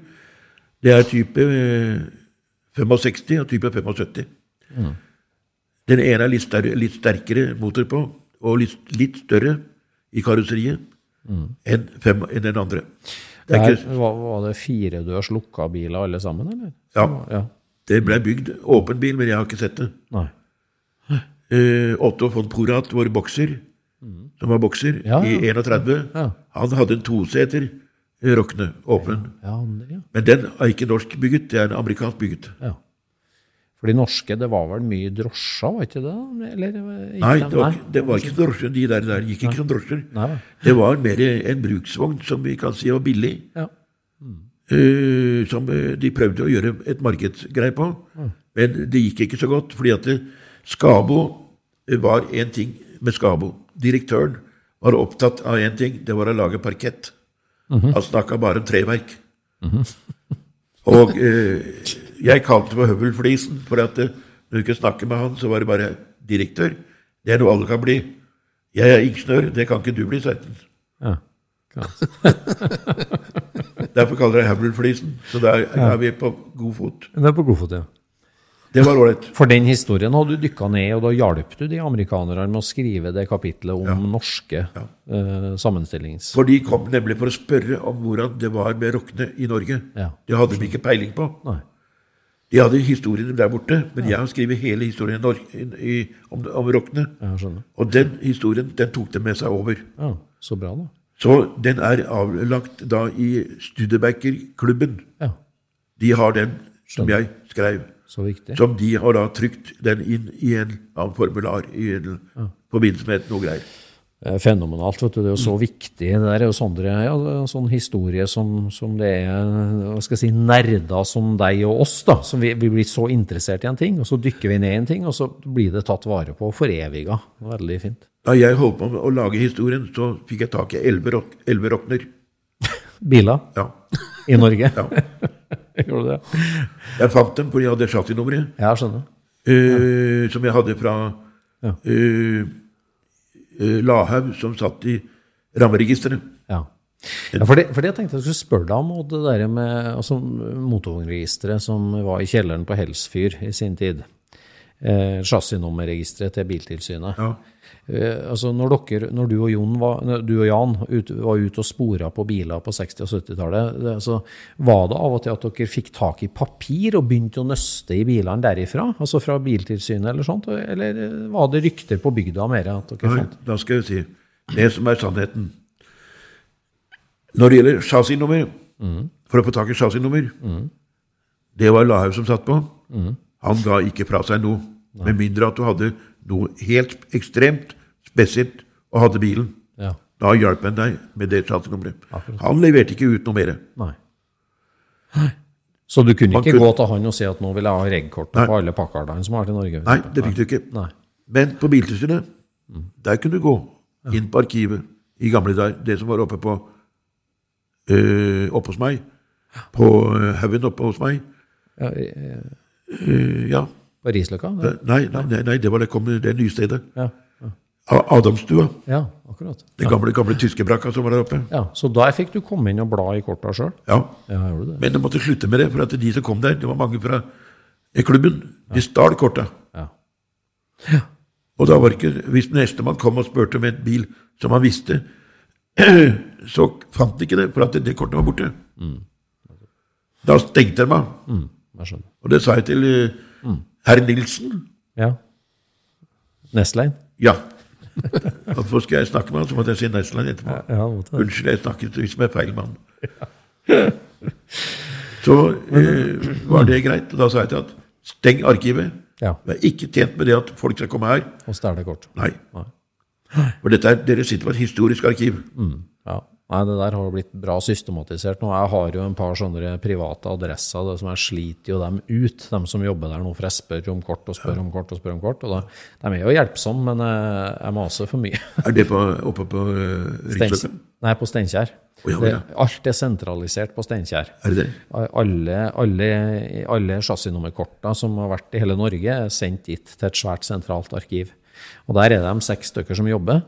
Det er type eh, 65 og type 75. Den ene er litt, større, litt sterkere motor på, og litt, litt større i karosseriet enn, en den andre. Det, er Der, var, var det firedørs lukka biler alle sammen, eller? Ja. ja. det ble bygd åpen bil, men jeg har ikke sett det. Nei. Eh, Otto von Porat, vår bokser, som var bokser Ja, ja. i 31, Ja. han hadde en toseter eh, Rockne, åpen. Men den er ikke norsk bygget, det er en amerikansk bygget. ja. For de norske, det var vel mye drosjer, var ikke det? Eller, ikke Nei, det var, det var ikke drosjer. De der, der gikk ikke som drosjer. Nei. Det var mer en bruksvogn som vi kan si var billig. Ja. Uh, som eh, de prøvde å gjøre et markedsgreie på. Men det gikk ikke så godt, fordi at Skabo eh, var én ting med Skabo. Direktøren var opptatt av én ting, det var å lage parkett. Han snakka bare om treverk. Og eh, jeg kalte det for høvelflisen, for at eh, når du ikke snakker med han, så var det bare direktør. Det er noe alle kan bli. Jeg er ingeniør, det kan ikke du bli, Sveiten. Ja. Derfor kaller jeg høvelflisen. Så der er vi på god fot. Det er på god fot, ja. Det var ålreit. For den historien hadde du dykka ned og da hjalp du de amerikanerne med å skrive det kapitlet om norske eh, sammenstillings... For de kom nemlig for å spørre om hvordan det var med rockene i Norge. Ja. Det hadde de ikke peiling på. Nei. De hadde historiene der borte, men jeg har skrevet hele historien i, i, om, om rockene. Ja. Og den historien den tok de med seg over. Ja, så bra, da. Så den er avlagt da i Studebaker-klubben. Ja, De har den som jeg skrev. så viktig. Som de har da trykt den inn i en annen formular i en forbindelse med noe greier. Eh, Fenomenalt. vet du, Det er jo så viktig. Det der er jo Sondre, ja, er en sånn historie som, som det er hva skal jeg si, nerder som deg og oss, da, som vi, vi blir så interessert i en ting, og så dykker vi ned i en ting, og så blir det tatt vare på og foreviga. Veldig fint. Da jeg holdt på å lage historien, så fikk jeg tak i elleve rock. Biler Ja. i Norge. ja. Gjorde du det? Jeg fant dem fordi jeg hadde chassisnummeret, Ja, skjønner. eh, som jeg hadde fra Ja. eh, Lahaug, som satt i rammeregisteret. Ja. Ja, for, det, for det jeg tenkte jeg skulle spørre deg om, og det der med altså, motorvognregisteret som var i kjelleren på Helsfyr i sin tid. eh, chassisnummerregisteret til Biltilsynet. Ja. Eh, altså når, dere, når du og, Jon var, du og Jan ut, var ute og spora på biler på 60- og 70-tallet, det- altså, var det av og til at dere fikk tak i papir og begynte å nøste i bilene derifra? Altså fra Biltilsynet eller sånt? Eller var det rykter på bygda mer? at dere Nei, fant? da skal jeg si det som er sannheten. Når det gjelder chassisnummer, for å få tak i chassisnummer Det var Lahaug som satt på. Han ga ikke fra seg noe, med mindre at du hadde noe helt ekstremt spesielt og hadde bilen. Ja. Da hjalp han deg med det chassisnummeret. Han leverte ikke ut noe mer. Nei. Så du kunne han ikke kunne- gå til han og si at nå vil jeg ha regkortet Nei. på alle pakkardene som har til Norge? Nei, det fikk du ikke. Nei. Men på Biltilsynet, der kunne du gå inn på arkivet i gamle dager. Det som var oppe på øh, oppe hos meg. På øh, haugen oppe hos meg. Ja, eh, Øh, ja. På Risløkka? Nei, nei, nei, nei, det var det, kom, det nye stedet. Ja. ja. Adamstua. ja, akkurat. Den gamle, gamle tyske brakka som var der oppe. Ja, Så der fikk du komme inn og bla i korta sjøl? Ja. Ja, gjorde det? Men jeg måtte slutte med det, for at de som kom der, det var mange fra eh, klubben. De stal korta. Ja. Og da var ikke, hvis nestemann kom og spurte om en bil som han visste, så fant de ikke det, for at det, det kortet var borte. Da stengte de meg. Mm, jeg. Og det sa jeg til uh, herr Nilsen. Ja. Nestlein? Ja. Hvorfor skal jeg snakke med han, så måtte jeg si Nesland etterpå. Ja. Unnskyld, jeg snakket visst med feil mann. Så eh, var det greit, og da sa jeg til at steng arkivet. Ja. Jeg er ikke tjent med det at folk skal komme her. Og stjele kort. Nei. For dette er, dere sitter på et historisk arkiv. Ja. Nei, det der har blitt bra systematisert nå. Jeg har jo en par sånne private adresser det som jeg sliter jo dem ut, dem som jobber der nå, for jeg spør om kort og spør om kort og spør om kort. Og da, de er jo hjelpsomme, men eh, jeg maser for mye. Er det på, oppe på uh, Riksløkka? Nei, på Steinkjer. Oh, ja, ja. Alt er sentralisert på Steinkjer. Er? Alle, alle, alle chassisnummerkortene som har vært i hele Norge, er sendt dit til et svært sentralt arkiv. Og Der er de seks stykker som jobber.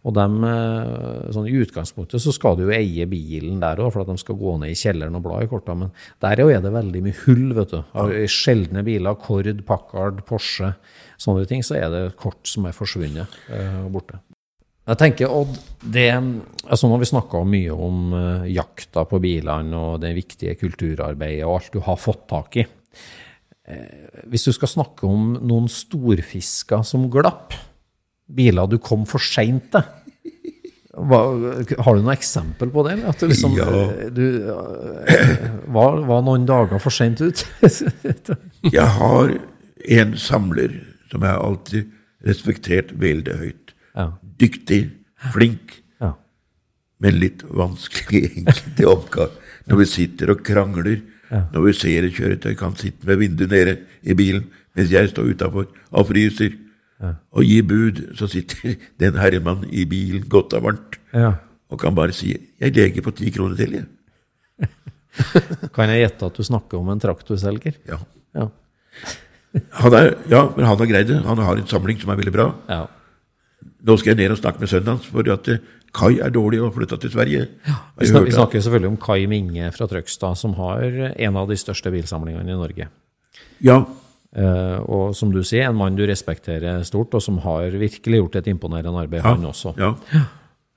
Og dem, eh, sånn I utgangspunktet så skal du jo eie bilen der òg, for at de skal gå ned i kjelleren og bla i korta. Men der er det veldig mye hull. vet du. Av sjeldne biler, Kord, Packard, Porsche, sånne ting, så er det kort som er forsvunnet eh, og borte. Jeg tenker, Odd, det, altså Nå har vi snakka mye om eh, jakta på bilene og det viktige kulturarbeidet og alt du har fått tak i. Eh, hvis du skal snakke om noen storfisker som glapp, biler du kom for seint til Har du noe eksempel på det? At du liksom, Ja. eh, du eh, var, var noen dager for seint ut? Jeg har en samler som jeg alltid respektert veldig høyt. ja. Dyktig, flink, ja. men litt vanskelig egentlig oppgave. Når vi sitter og krangler, når vi ser et kjøretøy kan sitte med vinduet nede i bilen, mens jeg står utafor og fryser, og gir bud, så sitter den herremann i bilen godt og varmt ja. og kan bare si 'jeg leger på ti kroner til', jeg. Kan jeg gjette at du snakker om en traktorselger? Ja. Ja. Han er, ja, men han har greid det. Han har en samling som er veldig bra. ja. Nå skal jeg ned og snakke med sønnen hans, for at eh, Kai er dårlig og har flytta til Sverige. Ja, Vi snakker, vi snakker selvfølgelig om Kai Minge fra Trøgstad, som har en av de største bilsamlingene i Norge. Ja, og som du sier, en mann du respekterer stort, og som har virkelig gjort et imponerende arbeid, ja, han også. ja,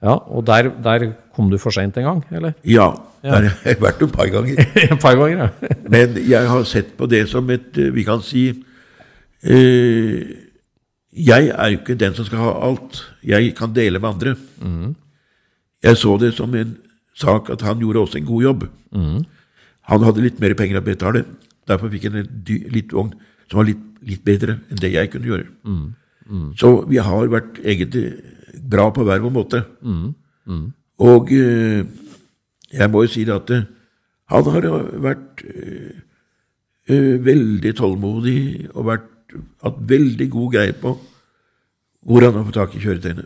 Ja, Og der, der kom du for seint en gang, eller? ja. Der har jeg vært et par ganger. Et par ganger, ja. Men jeg har sett på det som et eh, Vi kan si eh, Jeg er jo ikke den som skal ha alt. Jeg kan dele med andre. Jeg så det som en sak at han gjorde også en god jobb. Han hadde litt mer penger å betale. Derfor fikk han en litt vogn som var litt, litt bedre enn det jeg kunne gjøre. Så vi har vært egentlig bra på hver vår måte. Og eh, jeg må jo si det at eh, han har vært eh, eh, veldig tålmodig og vært, hatt veldig god greie på hvor han har fått tak i kjøretøyene.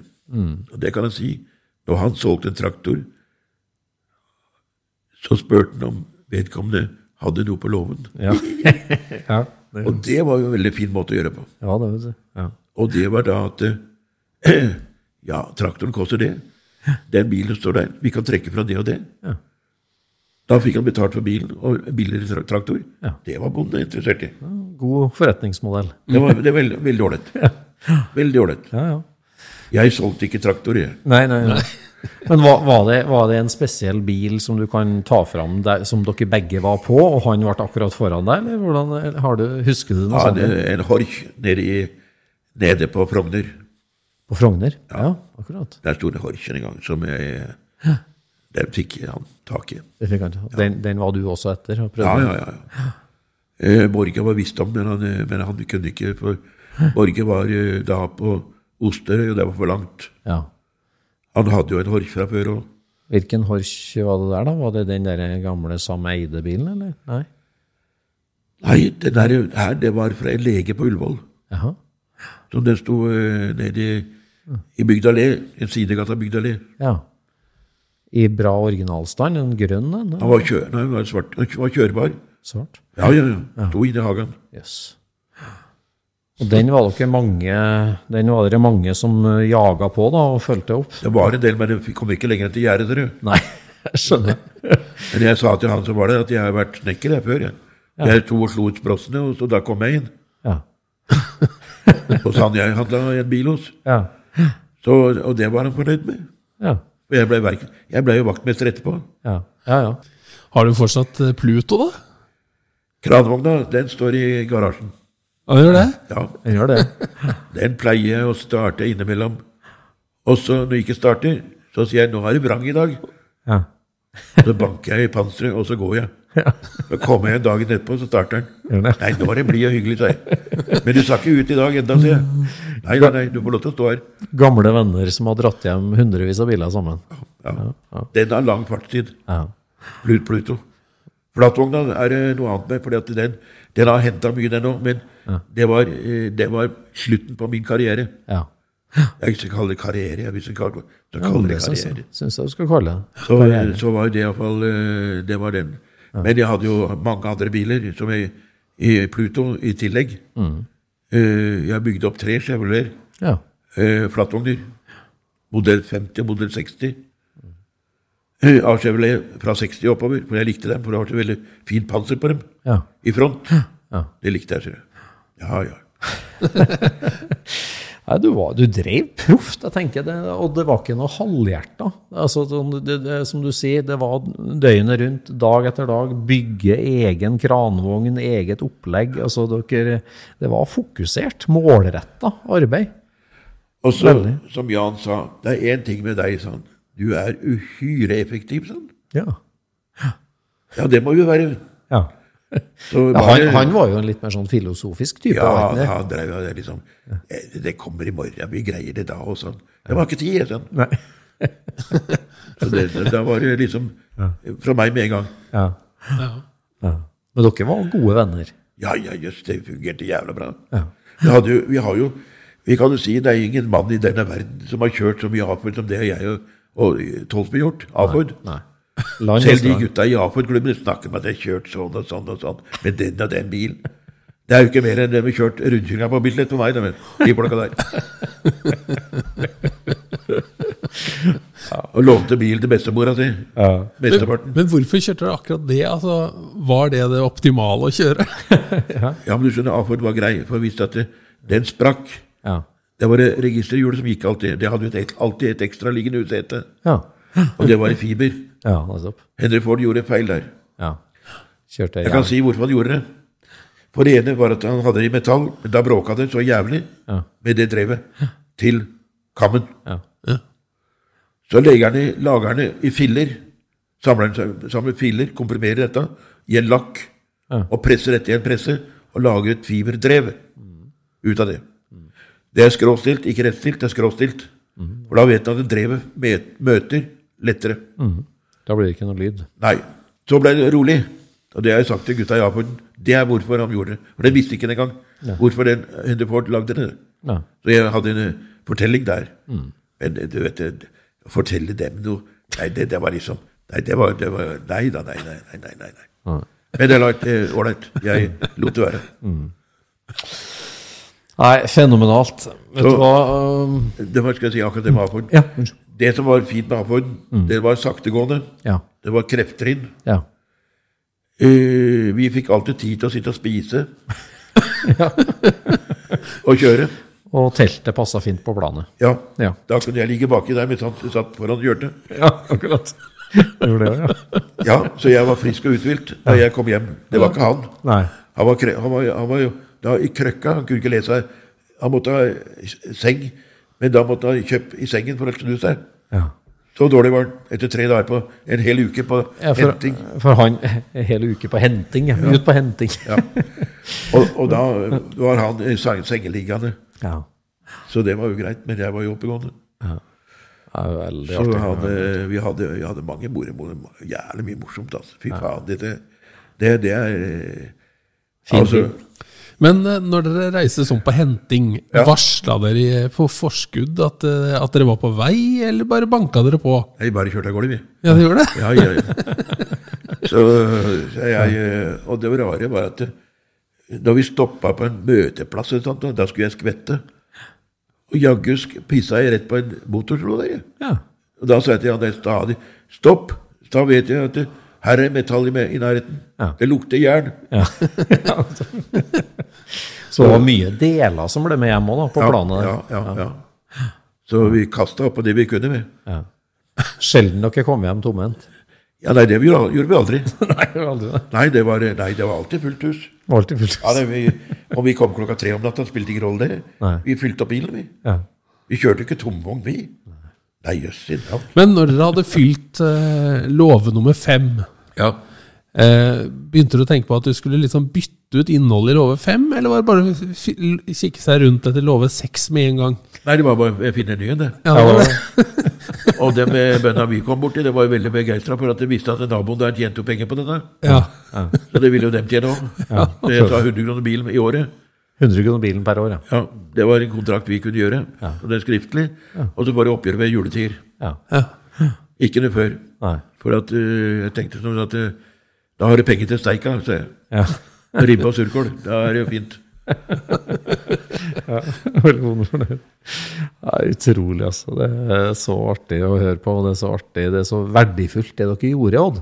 Og det kan jeg si. Når han solgte en traktor, så spurte han om vedkommende hadde noe på låven. Ja. ja, det, Og det var jo en veldig fin måte å gjøre det på. ja, det vet. Ja. Og det var da at eh, Ja, traktoren koster det. Den bilen står der. Vi kan trekke fra det og det. Ja. Da fikk han betalt for bilen og billigere tra- traktor. Ja. Det var bonden interessert i. God forretningsmodell. Det var det var veldig ålreit. Veldig ålreit. Ja, ja. Jeg solgte ikke traktor, jeg. Nei, nei, nei. Men var, var, det, var det en spesiell bil som du kan ta fram der, som dere begge var på, og han ble akkurat foran deg, eller hvordan har du, husker du noe Ja, sånt? en horch nede, nede på Frogner. På Frogner? Ja, akkurat. Der sto det horchen en gang, som jeg Den fikk han tak i. Den, den var du også etter? og? Ja, ja, ja. ja. Eh, Borge var visst om, men han, eh, men han kunne ikke, for Borge var eh, da på Osterøy, og det var for langt. Ja. Han hadde jo en horch fra før òg. Hvilken Horch var det der, da? Var det den der gamle Sam Eide-bilen, eller? Nei? Nei, den der her, det var fra en lege på Ullevål. Jaha. Som den sto uh, nede i, i Bygda Le, en sidegate av Bygda Le. Ja. I bra originalstand? En grønn en? Han var, kjø nei, han var, svart, han var kjørbar. Svart? Ja, ja, ja. Sto inne i hagen. Jøss. Og den var dere mange Den var dere mange som eh, jaga på da, og fulgte opp? Det var en del, men det kom ikke lenger enn til gjerdet, du? Nei, jeg skjønner. Men jeg sa til han som var det at jeg har vært snekker jeg før. Jeg, jeg to og slo ut sprossene, og så da kom jeg inn. Ja. og så han jeg handla en bil hos. Ja. Så, og det var han fornøyd med. Ja. Og jeg ble, jeg ble jo vaktmester etterpå. Ja. ja, ja. Har du fortsatt eh, Pluto, da? Kranvogna, den står i garasjen. Ja, gjør det? Ja, Han gjør det. Den pleier jeg å starte innimellom. Og så når jeg ikke starter, så sier jeg 'nå er det vrang i dag'. Ja. Så banker jeg i panseret, og så går jeg. Så kommer jeg dagen etterpå, så starter den. Nei, nå er det blid og hyggelig, sa jeg. Men du skal ikke ut i dag enda, sier jeg. Nei, nei, nei, du får lov til å stå her. Gamle venner som har dratt hjem hundrevis av biler sammen. Ja. Den har lang fartstid. Ja. Plut Pluto. Flatvogna er noe annet med, for den, den har henta mye, den òg. Men det, var, eh, det var slutten på min karriere. ja. Jeg skal kalle det karriere. Jeg vil ikke kalle så ja kaller det det karriere. syns jeg du skal kalle det. Så, så var det iallfall Det var den. Men jeg hadde jo mange andre biler som jeg, i Pluto i tillegg. Mm. Jeg bygde opp tre Chevrolet Ja. eh, flattvogner. Modell 50 og modell 60. Av Chevrolet fra 60 og oppover, for jeg likte dem. For det var så veldig fint panser på dem ja. i front. Ja. Det likte jeg. Ja, ja. Nei, du, var, du drev proft, jeg tenker det, og det var ikke noe halvhjerta. Altså, sånn, det, det, som du sier, det var døgnet rundt, dag etter dag, bygge egen kranvogn, eget opplegg. Altså, dere, det var fokusert, målretta arbeid. Og så, som Jan sa, det er én ting med deg, sa han. Du er uhyre effektiv, sånn. Ja. Ja, det må jo være. ja. Så Ja, han, han var jo en litt mer sånn filosofisk type. Ja, han det? han drev jo det liksom eh, Det kommer i morgen, vi greier det da, og sånn. Det var ikke tid, jeg, sånn. Nei. Så det, da var det liksom fra meg med en gang. Ja. Ja. Men dere var gode venner. Ja, ja, jøss, det fungerte jævla bra. Ja. Vi, hadde jo, vi har jo Vi kan jo si det er ingen mann i denne verden som har kjørt så mye A-Ford som det og jeg og, og Tolsby gjort. A-Ford. Nei. Land Selv de gutta i A-Ford-klubben snakker om at de har kjørt sånn og sånn og sånn med den og den bilen. Det er jo ikke mer enn det vi kjørt rundkjøringa på Bislett for meg, de folka der. Og lånte bil til bestemora si. Men, Besteparten. men hvorfor kjørte dere akkurat det? Altså, var det det optimale å kjøre? Ja, men du skjønner, A-Ford var grei, for visste at det, den sprakk. Ja. Det var registerhjulet som gikk alltid. Det hadde et, alltid et ekstra liggende utsete. Ja. Og det var i fiber. Ja. Henry Ford gjorde feil der. Ja. Kjørte Jeg kan si hvorfor han gjorde det. For det ene var at han hadde det i metall, men da bråka det så jævlig med det drevet til kammen. Ja. Så legerne, lagerne i, filler, samler sammen filler, komprimerer dette i en lakk, og presser dette i en presse, og lager et fiberdrev ut av det. Det er skråstilt, ikke rettstilt, det er skråstilt. For da vet han at drevet møter lettere. Da blir det ikke noe lyd. Nei. Så ble det rolig. Og det har jeg sagt til gutta i A-Forden. Det er hvorfor han gjorde det. For den visste ikke den engang. Hvorfor den Hunderford lagde det. Ja. Så jeg hadde en eh, fortelling der. Men eh, du vet, å fortelle dem noe Nei, det, det var liksom Nei, det var, det var Nei da, nei, nei, nei. nei, nei, nei. Men det er eh, ålreit. Jeg lot det være. Nei, fenomenalt. Vet Så- du hva um, Det var, skal jeg si, akkurat det med A-Forden. Ja. unnskyld. Det som var fint med A-Forden, det var saktegående. Ja. Det var krefttrinn. Ja. Uh, vi fikk alltid tid til å sitte og spise. og kjøre. Og teltet passa fint på planet. Ja. Ja. Da kunne jeg ligge baki der mens han satt foran hjørnet. Ja, akkurat. Gjorde det, ja. Ja, Så jeg var frisk og uthvilt da jeg kom hjem. Det var ikke han. Nei. Han var, han var, han var jo da i krøkka. Han kunne ikke lese. Han måtte ha seng, men da måtte han kjøpe i sengen for å snu seg. Ja. Så dårlig var han etter tre dager på en hel uke på Ja, for, henting. for han en hel uke på henting. Ja. Ut på henting. Ja. Og, og da var han i sengeliggende. Ja. Så det var jo greit, men jeg var jo oppegående. Ja. veldig Så artig. hadde, vi, hadde, vi hadde mange moro, jævlig mye morsomt. Altså. Fy faen, Det, det, det er eh, Fin altså, Men eh, når dere reiste sånn på henting, Ja. varsla dere på forskudd at, eh, at dere var på vei, eller bare banka dere på? Jeg bare kjørte av gårde, vi. Ja, det gjorde det? Ja, ja, ja. Så, jeg, eh, og det rare var at eh, da vi stoppa på en møteplass, sånt, da skulle jeg skvette. Og jaggu pissa jeg rett på en motorslo der. Ja. Og da sa jeg til han stadig Stopp! Da vet jeg at det, her er metall i, i nærheten. Ja. Det lukter jern. Ja. Så det var mye deler som ble med hjem òg, på Ja, planet. Ja, ja, ja. Så vi kasta opp på det vi kunne med. Ja. Sjelden dere kom hjem tomhendt. Ja, nei, det vi gjorde gjorde vi aldri. Nei, det var aldri det. Nei, det var, nei, det var alltid fullt hus. Det var alltid fullt. Ja, det, vi, om vi kom klokka tre om natta, spilte ingen rolle det. Nei. Vi fylte opp bilen, vi. Ja. Vi kjørte ikke tomvogn, vi. Nei, jøss i navn. Men når dere hadde fylt uh, låve nummer fem, Ja. eh, begynte du å tenke på at du skulle liksom bytte ut innholdet i låve fem, eller var det bare å kikke seg rundt etter låve seks med en gang? Nei, det var bare å finne en ny en, det. Ja, det det. Og det med bønda vi kom borti, det var jo veldig begeistra for at de visste at naboen der tjente jo penger på dette. Ja. Så det ville jo dem tjene òg. Så jeg sa 100 kroner bilen i året. 100 kroner bilen per år, ja. Ja, Det var en kontrakt vi kunne gjøre. Og det er skriftlig. Og så var det oppgjør ved juletider. ja. Ja. Ikke noe før. Nei. For at øh, jeg tenkte sånn at øh, da har du penger til steika. sa jeg. Ja. Ribbe og surkål. Da er det jo fint. ja, det. Er utrolig, altså. Det er så artig å høre på, og det er så artig, det er så verdifullt det dere gjorde, Odd.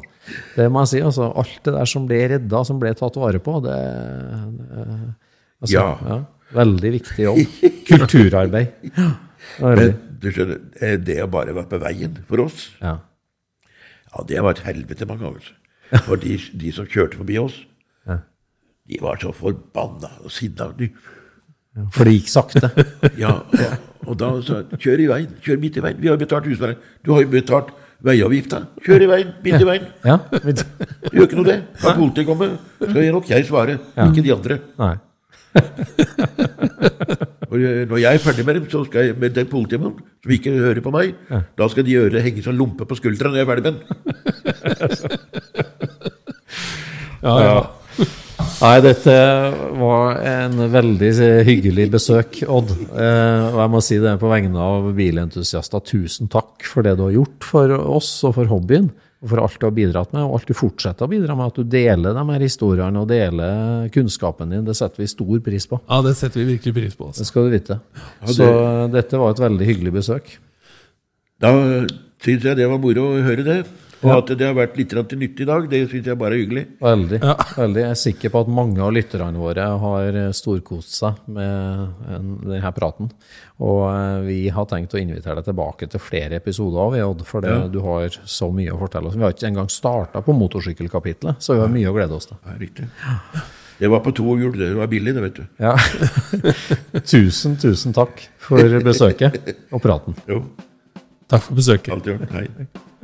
Det må jeg si. altså. Alt det der som ble redda, som ble tatt vare på, det, det altså, Ja. Veldig viktig jobb. Kulturarbeid. Ja. Men du skjønner, eh, det å bare være på veien for oss, Ja. Ja, det var et helvete mange ganger. For de, de som kjørte forbi oss, Ja. de var så forbanna og sinna. De- For det gikk sakte. Ja, og, og da sa jeg kjør i veien, kjør midt i veien. Vi har jo betalt husleie. Du har jo betalt veiavgifta. Kjør i veien, midt i veien. Ja. gjør ikke noe det. Når politiet kommer, skal jeg nok jeg svare, ikke de andre. Nei. Når jeg er ferdig med dem, så skal jeg med den politimannen som ikke hører på meg, da skal de gjøre henge som lompe på skuldra når jeg er ferdig med den. Ja, ja. Nei, dette var en veldig hyggelig besøk, Odd. Eh, og jeg må si det på vegne av bilentusiaster. Tusen takk for det du har gjort for oss og for hobbyen. Og for alt du har bidratt med, og alt du fortsetter å bidra med. At du deler de her historiene og deler kunnskapen din. Det setter vi stor pris på. ja, det setter vi virkelig pris på. Det Altså. skal du vite. Så dette var et veldig hyggelig besøk. Da syns jeg det var moro å høre det. Og at det har vært litt til nytte i dag, det syns jeg bare er hyggelig. Veldig. veldig. Jeg er sikker på at mange av lytterne våre har storkost seg med denne praten. Og eh, vi har tenkt å invitere deg tilbake til flere episoder av Odd, for ja. du har så mye å fortelle oss. Vi har ikke engang starta på motorsykkelkapitlet, så vi har mye å glede oss til. Ja, riktig. Det var på to hjul, det var billig, det, vet du. Ja. tusen, tusen takk for besøket og praten. Jo, Takk for besøket. alt gjort. Hei.